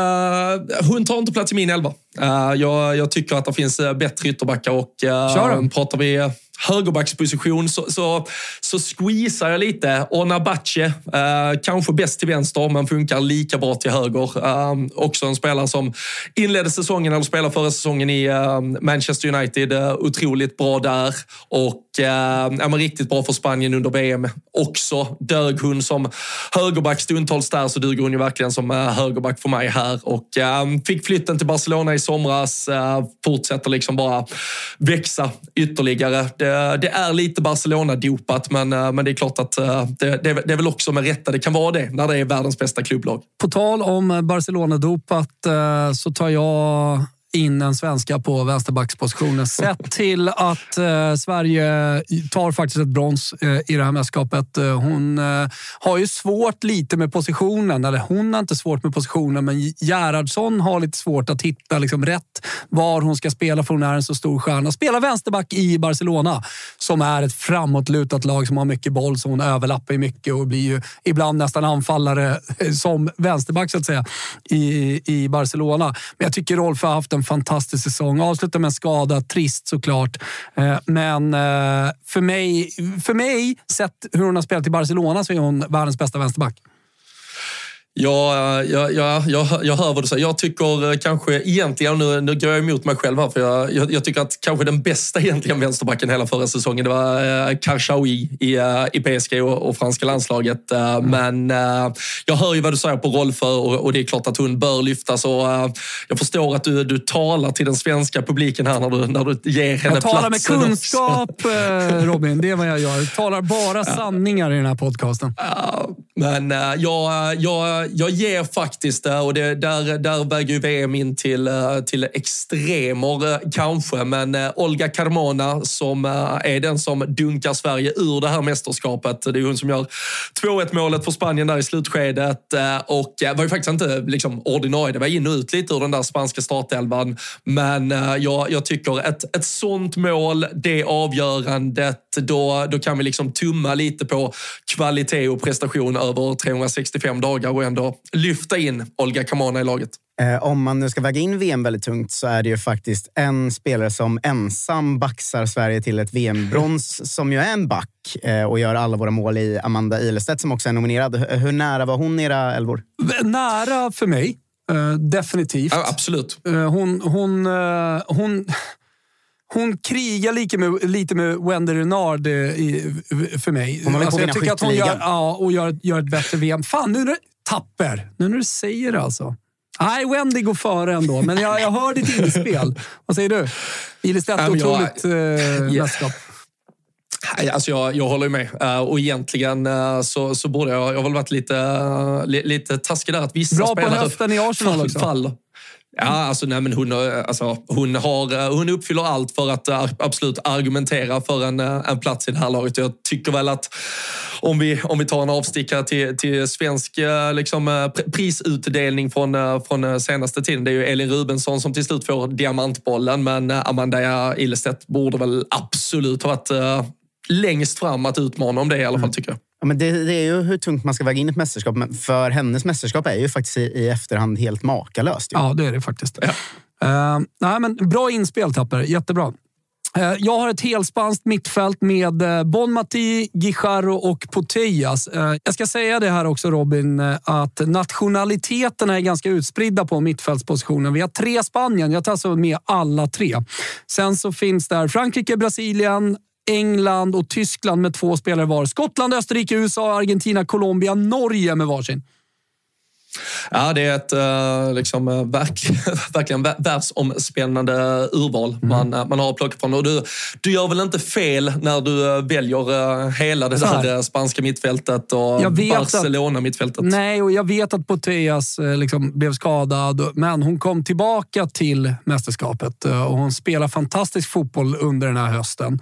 Speaker 3: uh, hon tar inte plats i min elva. Uh, jag, jag tycker att det finns bättre ytterbackar och uh, pratar vi högerbacksposition så, så, så squeezar jag lite. Onabache, eh, kanske bäst till vänster men funkar lika bra till höger. Eh, också en spelare som inledde säsongen, eller spelade förra säsongen i eh, Manchester United. Eh, otroligt bra där och eh, ja, riktigt bra för Spanien under VM också. Dög hon som högerback stundtals där så duger hon ju verkligen som högerback för mig här. Och fick flytten till Barcelona i somras. Fortsätter liksom bara växa ytterligare. Det, det är lite Barcelona-dopat men, men det är klart att det, det, det är väl också med rätta det kan vara det när det är världens bästa klubblag.
Speaker 1: På tal om Barcelona-dopat Eh, så tar jag in en svenska på vänsterbackspositionen. Sett till att eh, Sverige tar faktiskt ett brons eh, i det här mästerskapet. Eh, hon eh, har ju svårt lite med positionen, eller hon har inte svårt med positionen, men Gerhardsson har lite svårt att hitta liksom, rätt var hon ska spela för hon är en så stor stjärna. Spelar vänsterback i Barcelona som är ett framåtlutat lag som har mycket boll, så hon överlappar ju mycket och blir ju ibland nästan anfallare eh, som vänsterback så att säga i, i Barcelona. Men jag tycker Rolf har haft en fantastisk säsong. Avslutar med en skada, trist såklart. Eh, men eh, för mig, för mig, sett hur hon har spelat i Barcelona, så är hon världens bästa vänsterback.
Speaker 3: Ja, ja, ja, jag, jag hör vad du säger. Jag tycker eh, kanske egentligen, nu, nu går jag emot mig själv här, för jag, jag, jag, tycker att kanske den bästa egentligen vänsterbacken hela förra säsongen, det var eh, Karshaoui i, eh, i PSG och, och franska landslaget. Mm. Men jag hör ju vad du säger på Rolfö och, och det är klart att hon bör lyftas. Och, jag förstår att du, du talar till den svenska publiken här när du, när du ger henne
Speaker 1: platsen. Jag talar med kunskap, Robin. Det är vad jag gör. Jag talar bara sanningar i den här podcasten.
Speaker 3: Men jag, jag jag ger faktiskt det och det, där, där väger ju VM in till, eh, till extremer eh, kanske. Men eh, Olga Carmona som är den som dunkar Sverige ur det här mästerskapet. Det är hon som gör 2-1 målet för Spanien där i slutskedet och var ju faktiskt inte liksom ordinarie. Det var in och ut lite ur den där spanska startelvan. Men jag, jag tycker ett, ett sånt mål, det avgörandet, då, då kan vi liksom tumma lite på kvalitet och prestation över 365 dagar och ändå lyfta in Olga Kamana i laget.
Speaker 2: Eh, om man nu ska väga in VM väldigt tungt så är det ju faktiskt en spelare som ensam baxar Sverige till ett VM-brons som ju är en back eh, och gör alla våra mål i Amanda Ilestedt som också är nominerad. Hur nära var hon era älvor?
Speaker 1: Nära för mig. Uh, definitivt.
Speaker 3: Ja, absolut.
Speaker 1: Hon, hon, hon, hon krigar lite med, lite med Wendy Renard i, för mig.
Speaker 2: Hon alltså, jag tycker att hon
Speaker 1: gör, ja, och gör, gör ett bättre VM. Fan, nu tapper. Nu när du säger det alltså. Nej, Wendy går före ändå, men jag, jag hör ditt inspel. Vad säger du? Ilestedt, ähm, otroligt jag, eh, mästerskap.
Speaker 3: Alltså jag, jag håller med. Uh, och egentligen uh, så, så borde jag... Jag har väl varit lite, uh, lite taskig där. Att vissa
Speaker 1: Bra på höften i Arsenal också.
Speaker 3: Faller. Ja, alltså, nej, men hon, alltså, hon, har, hon uppfyller allt för att absolut argumentera för en, en plats i det här laget. Jag tycker väl att om vi, om vi tar en avstickare till, till svensk liksom, prisutdelning från, från senaste tiden. Det är ju Elin Rubensson som till slut får diamantbollen, men Amanda Ilestedt borde väl absolut ha varit längst fram att utmana om det i alla fall, tycker jag.
Speaker 2: Ja, men det, det, är ju hur tungt man ska väga in ett mästerskap. Men för hennes mästerskap är ju faktiskt i, i efterhand helt makalöst.
Speaker 1: Ju. Ja, det är det faktiskt. Ja. Uh, nej, men bra inspel, Tapper. Jättebra. Eh, jag har ett helspanskt mittfält med eh, Bonmati, Bon Guijarro och Putellas. Jag ska säga det här också Robin, att nationaliteterna är ganska utspridda på mittfältspositionen. Vi har tre Spanien. Jag tar alltså med alla tre. Sen så finns där Frankrike, Brasilien, England och Tyskland med två spelare var. Skottland, Österrike, USA, Argentina, Colombia, Norge med varsin.
Speaker 3: Ja, det är ett uh, liksom, uh, verk, verkligen världsomspännande urval mm. man, uh, man har att plocka från. Och du, du gör väl inte fel när du väljer hela det där spanska mittfältet och Barcelona-mittfältet?
Speaker 1: Nej, och jag vet att Boteas liksom, blev skadad, men hon kom tillbaka till mästerskapet och hon spelar fantastisk fotboll under den här hösten.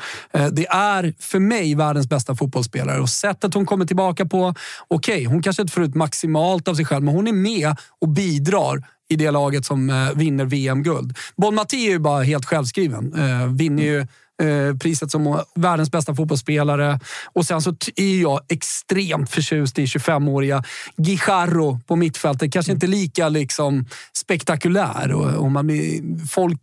Speaker 1: Det är för mig världens bästa fotbollsspelare och sättet hon kommer tillbaka på, okej, okay, hon kanske inte får ut maximalt av sig själv, men hon hon är med och bidrar i det laget som eh, vinner VM-guld. Bon Mati är ju bara helt självskriven. Eh, vinner ju eh, priset som världens bästa fotbollsspelare. Och sen så är jag extremt förtjust i 25-åriga Guijarro på mittfältet. Kanske inte lika liksom spektakulär. Och, och man blir, folk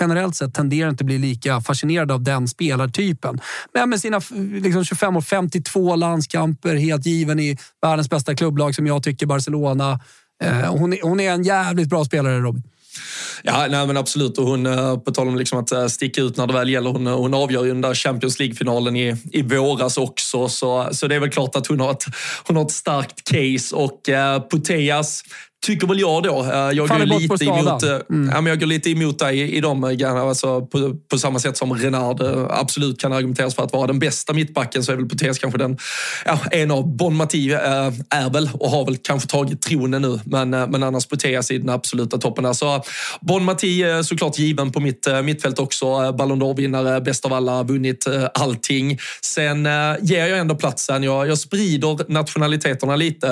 Speaker 1: generellt sett tenderar inte att bli lika fascinerade av den spelartypen. Men med sina liksom 25 år, 52 landskamper, helt given i världens bästa klubblag som jag tycker, Barcelona. Eh, hon, är, hon är en jävligt bra spelare, Robin.
Speaker 3: Ja, nej, men absolut. Och hon, eh, på tal om liksom att eh, sticka ut när det väl gäller, hon, eh, hon avgör ju den där Champions League-finalen i, i våras också. Så, så det är väl klart att hon har ett, hon har ett starkt case. Och eh, Putellas tycker väl jag då. Eh, jag går, lite emot, eh, mm. ja, men jag går lite emot dig i, i de eh, grejerna. Alltså, på, på, samma sätt som Renard absolut kan argumenteras för att vara den bästa mittbacken så är väl Potes kanske den, ja, en av Bon Mati är väl och har väl kanske tagit tronen nu. Men, men annars Potes i den absoluta toppen. Där. Så Bon Mati såklart given på mitt mittfält också. Ballon d'Or-vinnare, bäst av alla, vunnit allting. Sen ger jag ändå platsen. Jag, jag sprider nationaliteterna lite.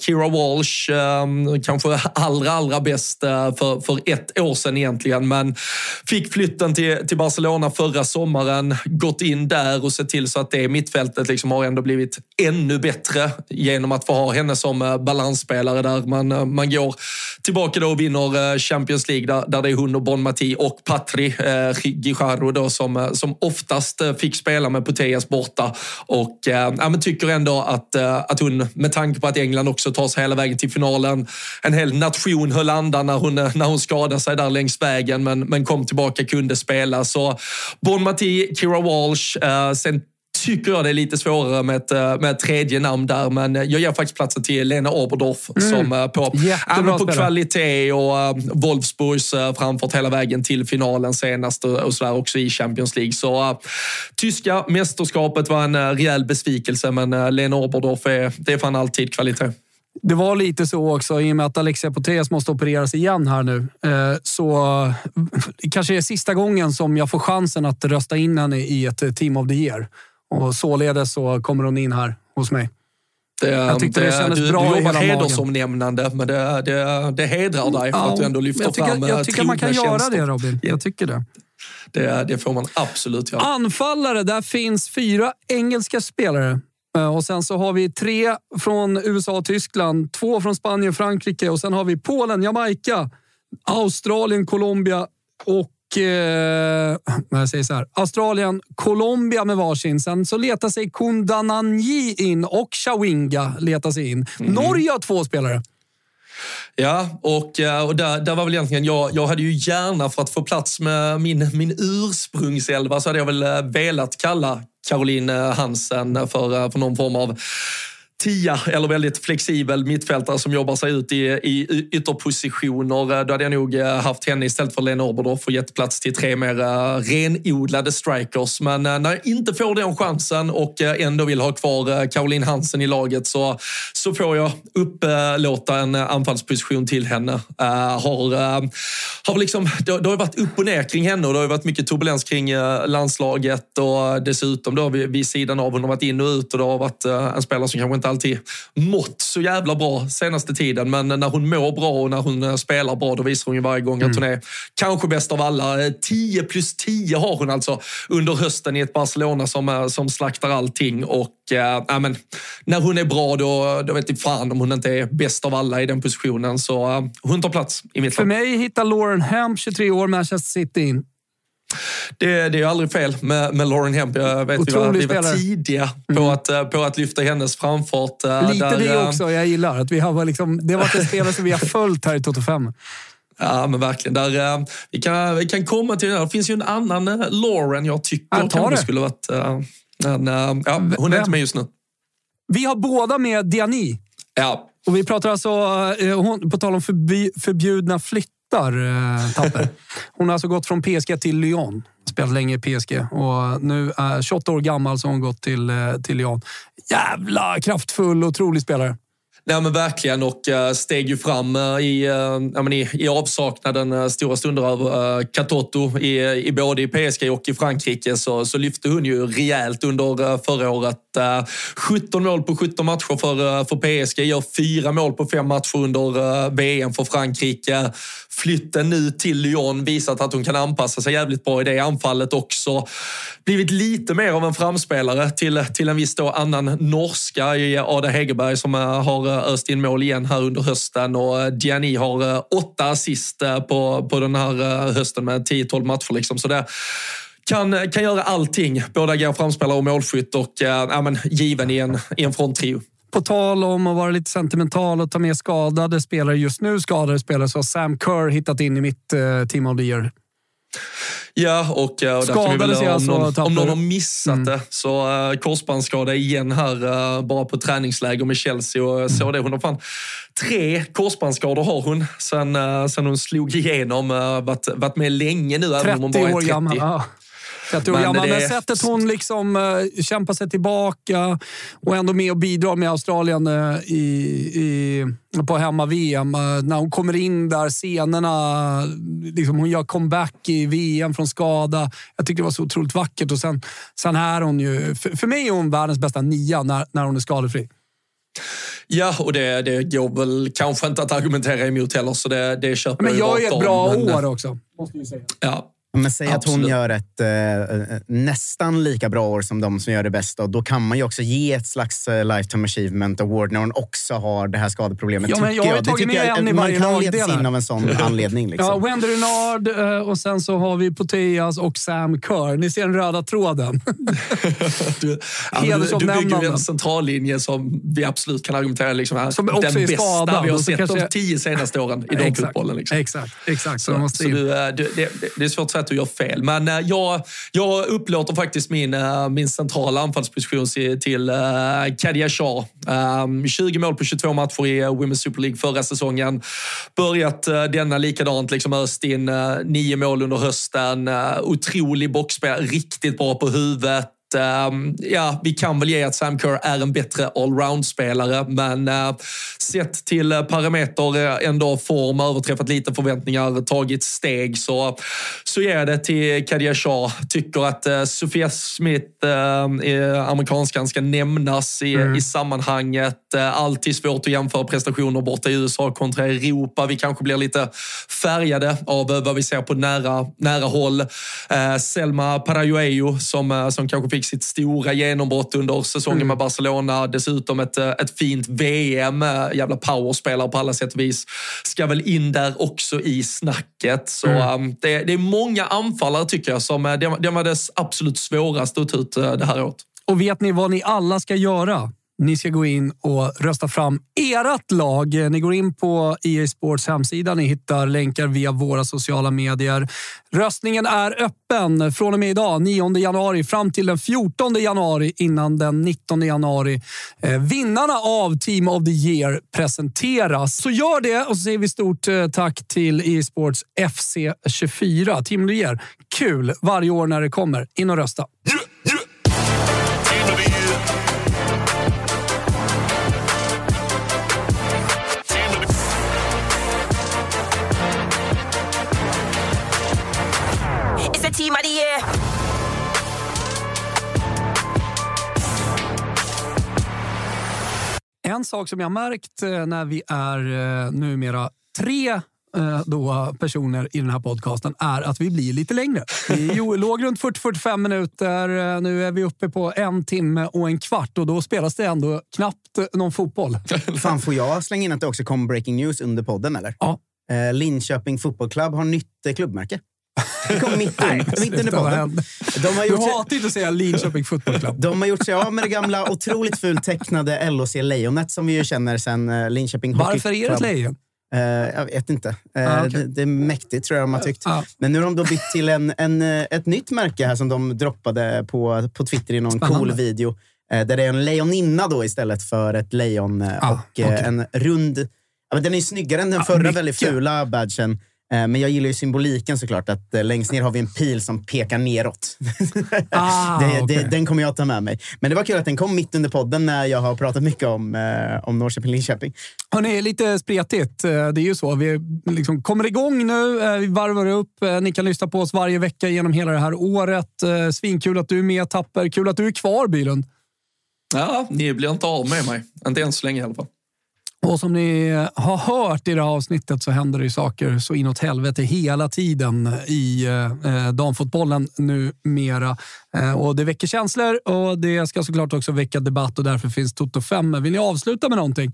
Speaker 3: Kira Walsh, kanske kanske allra, allra bäst eh, för, för ett år sedan egentligen. Men fick flytten till, till Barcelona förra sommaren, gått in där och sett till så att det mittfältet liksom har ändå blivit ännu bättre genom att få ha henne som eh, balansspelare där. Man, eh, man går tillbaka då och vinner Champions League där, där det är hon och Bon Mati och Patri eh, Guijarro då som, som oftast fick spela med Putellas borta. Och eh, ja, men tycker ändå att, att hon, med tanke på att England också tar sig hela vägen till finalen, en hel nation höll andan när hon, när hon skadade sig där längs vägen men, men kom tillbaka, kunde spela. Så Bon Mati, Kira Walsh, eh, sen tycker jag det är lite svårare med ett, eh, med ett tredje namn där, men jag ger faktiskt platsen till Lena Oberdorf mm. som eh, på, ja, på kvalitet och uh, Wolfsburgs uh, framfört hela vägen till finalen senast och, och sådär också i Champions League. Så uh, tyska mästerskapet var en uh, rejäl besvikelse, men uh, Lena Oberdorf är, det är fan alltid kvalitet.
Speaker 1: Det var lite så också i och med att Alexia Poteas måste opereras igen här nu. Eh, så det kanske är sista gången som jag får chansen att rösta in henne i ett Team of the Year. Och således så kommer hon in här hos mig.
Speaker 3: Det, jag tyckte det, det kändes du, bra du jobbar hedersomnämnande, men det, det, det hedrar dig för ja, att du ändå lyfter
Speaker 1: jag tycker,
Speaker 3: fram
Speaker 1: Jag tycker man kan göra det, Robin. Jag tycker det.
Speaker 3: Det, det får man absolut göra.
Speaker 1: Anfallare, där finns fyra engelska spelare. Eh, och sen så har vi tre från USA och Tyskland, två från Spanien och Frankrike och sen har vi Polen, Jamaica, Australien, Colombia och eh, jag säger så här, Australien, Colombia med varsin. Sen så letar sig Kundananji in och Chawinga letar sig in. Mm. Norge har två spelare.
Speaker 3: Ja, och, eh, och där, där var väl egentligen jag, jag hade ju gärna för att få plats med min, min ursprungselva så hade jag väl eh, velat kalla Caroline eh, Hansen för, för någon form av tia eller väldigt flexibel mittfältare som jobbar sig ut i, i ytterpositioner. Eh, då hade jag nog eh, haft henne istället för Lena Oberdorf och gett plats till tre mer eh, renodlade strikers. Men när jag inte får den chansen och ändå vill ha kvar Caroline Hansen i laget så, så får jag upplåta en anfallsposition till henne. har, har liksom, det, det har varit upp och ner kring henne och det har varit mycket turbulens kring landslaget och dessutom då vid, vid sidan av hon har varit in och ut och det har varit en spelare som kanske inte alltid mått så jävla bra senaste tiden. Men när hon mår bra och när hon eh, spelar bra, då visar hon ju varje gång att hon är kanske bäst av alla. 10 plus 10 har hon alltså under hösten i ett Barcelona som, som slaktar allting. Och äh, men, när hon är bra, då, då vet jag fan om hon inte är bäst av alla i den positionen. Så äh, hon tar plats i mitt
Speaker 1: För mig hittar Lauren Hemp, 23 år, Manchester City in.
Speaker 3: Det, det är aldrig fel med, med Lauren Hemp. Jag vet vi var, vi var tidiga på, mm. att, på att lyfta hennes framfart.
Speaker 1: Lite där, det också jag gillar. Att vi har liksom, det har varit en spelare som vi har följt här i Toto 5.
Speaker 3: Ja, men verkligen. Där, vi, kan, vi kan komma till det. Det finns ju en annan Lauren jag tycker jag kanske skulle varit... Men, ja, hon är inte med just nu.
Speaker 1: Vi har båda med Diani.
Speaker 3: Ja.
Speaker 1: Och vi pratar alltså, på tal om förbjudna flytt flyttar eh, Tapper. Hon har alltså gått från PSG till Lyon. Spelat länge i PSG och nu är 28 år gammal så har hon gått till, eh, till Lyon. Jävla kraftfull otrolig spelare.
Speaker 3: Nej men verkligen och eh, steg ju fram eh, i, eh, i, i avsaknaden stora stunder av uh, Katoto i, i både i PSG och i Frankrike så, så lyfte hon ju rejält under förra året. 17 mål på 17 matcher för, för PSG, gör fyra mål på fem matcher under VM för Frankrike flytten nu till Lyon visat att hon kan anpassa sig jävligt bra i det anfallet också. Blivit lite mer av en framspelare till, till en viss då annan norska i Ada Hegerberg som har öst in mål igen här under hösten och eh, Diani har eh, åtta assist eh, på, på den här hösten med 10-12 matcher. Liksom. Så det, kan, kan göra allting. Både agera framspelare och målskytt och ja, men, given i en, i en fronttrio.
Speaker 1: På tal om att vara lite sentimental och ta med skadade spelare, just nu skadade spelare, så har Sam Kerr hittat in i mitt uh, Team of the Year.
Speaker 3: Ja, och, och där kan vi väl, om, alltså, någon, om någon har missat mm. det så uh, korsbandsskada igen här uh, bara på träningsläger med Chelsea och mm. så det. Hon har fan tre korsbandsskador har hon sen, uh, sen hon slog igenom. Uh, varit, varit med länge nu,
Speaker 1: 30
Speaker 3: även om hon bara är 30.
Speaker 1: år gammal. Ja. Jag tror, men, ja, men sättet hon liksom uh, kämpar sig tillbaka och ändå med och bidrar med Australien uh, i, i, på hemma-VM. Uh, eh, när hon kommer in där, scenerna, liksom, hon gör comeback i VM från skada. Jag tyckte det var så otroligt vackert. Och sen, sen är hon ju... För, för mig är hon världens bästa nia när, när hon är skadefri.
Speaker 3: Ja, och det, det går väl kanske inte att argumentera emot heller, så det, det köper
Speaker 1: men
Speaker 3: jag
Speaker 1: ju Men jag är ett bra år också, måste
Speaker 3: vi säga. Ja,
Speaker 2: men säg Absolut. att hon gör ett eh, nästan lika bra år som de som gör det bästa. Då kan man ju också ge ett slags eh, Lifetime Achievement Award när hon också har det här skadeproblemet.
Speaker 1: Ja, men jag har ju tagit med en i varje
Speaker 2: Man kan ledas in av en sån anledning. Liksom.
Speaker 1: Ja, Wendy Renard eh, och sen så har vi Poteas och Sam Kerr. Ni ser den röda tråden.
Speaker 3: du, ja, du, du bygger en centrallinje som vi absolut kan argumentera liksom är
Speaker 1: som också
Speaker 3: den
Speaker 1: är
Speaker 3: bästa
Speaker 1: skadad,
Speaker 3: vi har sett kanske... de tio senaste åren i damfotbollen. Liksom.
Speaker 1: Exakt, exakt. Så,
Speaker 3: så, så du, eh, du, det, det är svårt att säga att du gör fel. Men eh, jag, jag upplåter faktiskt min, eh, min centrala anfallsposition till eh, äh, Kadia Shah. Ehm, 20 mål på 22 matcher i Women's Super League förra säsongen. Börjat denna likadant, liksom öst in nio mål under hösten. Otrolig boxspelare, riktigt bra på huvudet. Ehm, ja, vi kan väl ge att Sam Kerr är en bättre allround-spelare, men uh, sett till uh, parameter, uh, ändå form, överträffat lite förväntningar, tagit steg, så, så ger jag det till Kadia Shah. Tycker att Sofia Smith, uh, amerikanskan, ska nämnas i, mm. i sammanhanget. alltid svårt att jämföra prestationer borta i USA kontra Europa. Vi kanske blir lite färgade av vad vi ser på nära, nära håll. Selma Parajueyo som, som kanske fick fick sitt stora genombrott under säsongen mm. med Barcelona. Dessutom ett, eh, ett fint VM. Eh, jävla powerspelare på alla sätt och vis. Ska väl in där också i snacket. Så mm. um, det, det, är många anfallare tycker jag som eh, det, det var det absolut svåraste att ta ut det här året.
Speaker 1: Och vet ni vad ni alla ska göra? Ni ska gå in och rösta fram ert lag. Ni går in på EA Sports hemsida. Ni hittar länkar via våra sociala medier. Röstningen är öppen från och med idag, 9 januari, fram till den 14 januari innan den 19 januari. Eh, vinnarna av Team of the Year presenteras. Så gör det och så säger vi stort eh, tack till EA Sports FC24. Team of the Year. Kul varje år när det kommer. In och rösta. En sak som jag märkt eh, när vi är eh, numera tre eh, då personer i den här podcasten är att vi blir lite längre. Vi låg runt 40-45 minuter. Nu är vi uppe på en timme och en kvart och då spelas det ändå knappt någon fotboll.
Speaker 2: Fan, får jag slänga in att det också kom breaking news under podden? eller?
Speaker 1: Ja.
Speaker 2: Linköping fotbollsklubb har nytt klubbmärke. Det kom mitt, in, mitt under podden. De har,
Speaker 1: Du
Speaker 2: gjort sig,
Speaker 1: hatar inte att säga Linköping Football Club.
Speaker 2: de har gjort sig av med det gamla otroligt fult tecknade LHC-lejonet som vi ju känner sen eh, Linköping Hockey
Speaker 1: Varför är det ett lejon?
Speaker 2: Eh, jag vet inte. Eh,
Speaker 1: Ah, okej.
Speaker 2: det, det är mäktigt tror jag de har tyckt.
Speaker 1: Ja.
Speaker 2: Men nu har de då bytt till en, en, ett nytt märke här som de droppade på, på Twitter i någon
Speaker 1: Spännande.
Speaker 2: cool video. Eh, där det är en lejoninna då istället för ett lejon.
Speaker 1: Ah,
Speaker 2: och
Speaker 1: okej.
Speaker 2: en rund... Ja, men den är ju snyggare än den
Speaker 1: Ja,
Speaker 2: förra
Speaker 1: mycket.
Speaker 2: väldigt fula badgen. Eh, Men jag gillar ju symboliken såklart. Att eh, längst ner har vi en pil som pekar neråt.
Speaker 1: Ah,
Speaker 2: det, det,
Speaker 1: okej.
Speaker 2: Den kommer jag ta med mig. Men det var kul att den kom mitt under podden när jag har pratat mycket om, eh, om Norrköping-Linköping.
Speaker 1: Hörrni, lite spretigt. Det är ju så. Vi liksom kommer igång nu. Vi varvar upp. Ni kan lyssna på oss varje vecka genom hela det här året. Svinkul att du är med, Tapper. Kul att du är kvar, Bylund.
Speaker 3: Ja, ni blir inte av med mig. Inte än så länge i alla fall.
Speaker 1: Och som ni har hört i det här avsnittet så händer det ju saker så inåt helvete hela tiden i eh, damfotbollen numera. Eh, och det väcker känslor och det ska såklart också väcka debatt och därför finns Toto 5. Vill ni avsluta med någonting?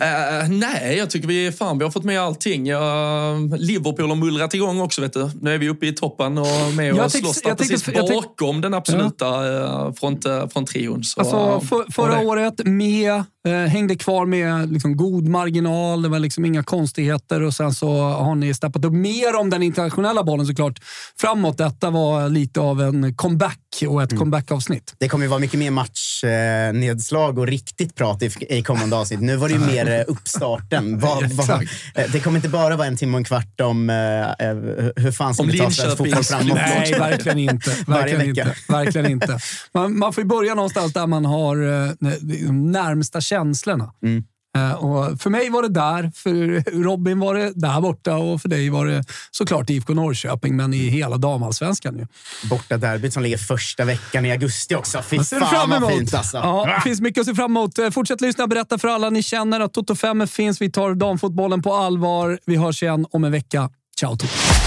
Speaker 3: Eh, nej, jag tycker vi, fan, vi har fått med allting. Jag, Liverpool har mullrat igång också. Vet du. Nu är vi uppe i toppen och med
Speaker 1: Jag
Speaker 3: och slåss där
Speaker 1: jag
Speaker 3: precis
Speaker 1: jag
Speaker 3: bakom den absoluta ja. front, eh, från trion. Så,
Speaker 1: Alltså, för, förra året med, eh, hängde kvar med liksom god marginal. Det var liksom inga konstigheter och sen så har ni steppat upp mer om den internationella bollen såklart framåt. Detta var lite av en comeback och ett comeback-avsnitt.
Speaker 2: Det kommer ju vara mycket mer matchnedslag och riktigt prat i, i kommande avsnitt. Nu var det ju mer eh, uppstarten.
Speaker 1: Exakt.
Speaker 2: eh, det kommer inte bara vara en timme och en kvart om eh, eh, hur fan ska
Speaker 3: Om
Speaker 2: vi ta svensk fotboll framåt.
Speaker 1: Nej, verkligen inte.
Speaker 2: Varje
Speaker 1: Verkligen
Speaker 2: vecka.
Speaker 1: inte. Verkligen inte. Man, man får ju börja någonstans där man har eh, närmsta känslorna.
Speaker 2: Mm.
Speaker 1: Eh, Och för mig var det där, för Robin var det där borta och för dig var det såklart IFK Norrköping, men i hela damallsvenskan ju.
Speaker 2: Borta derbyt som ligger första veckan i augusti också. Fy fan vad fint alltså.
Speaker 1: Ja, det finns mycket att se fram emot. Eh, Fortsätt lyssna, berätta för alla ni känner att Toto 5 finns. Vi tar damfotbollen på allvar. Vi hörs igen om en vecka. Ciao Toto!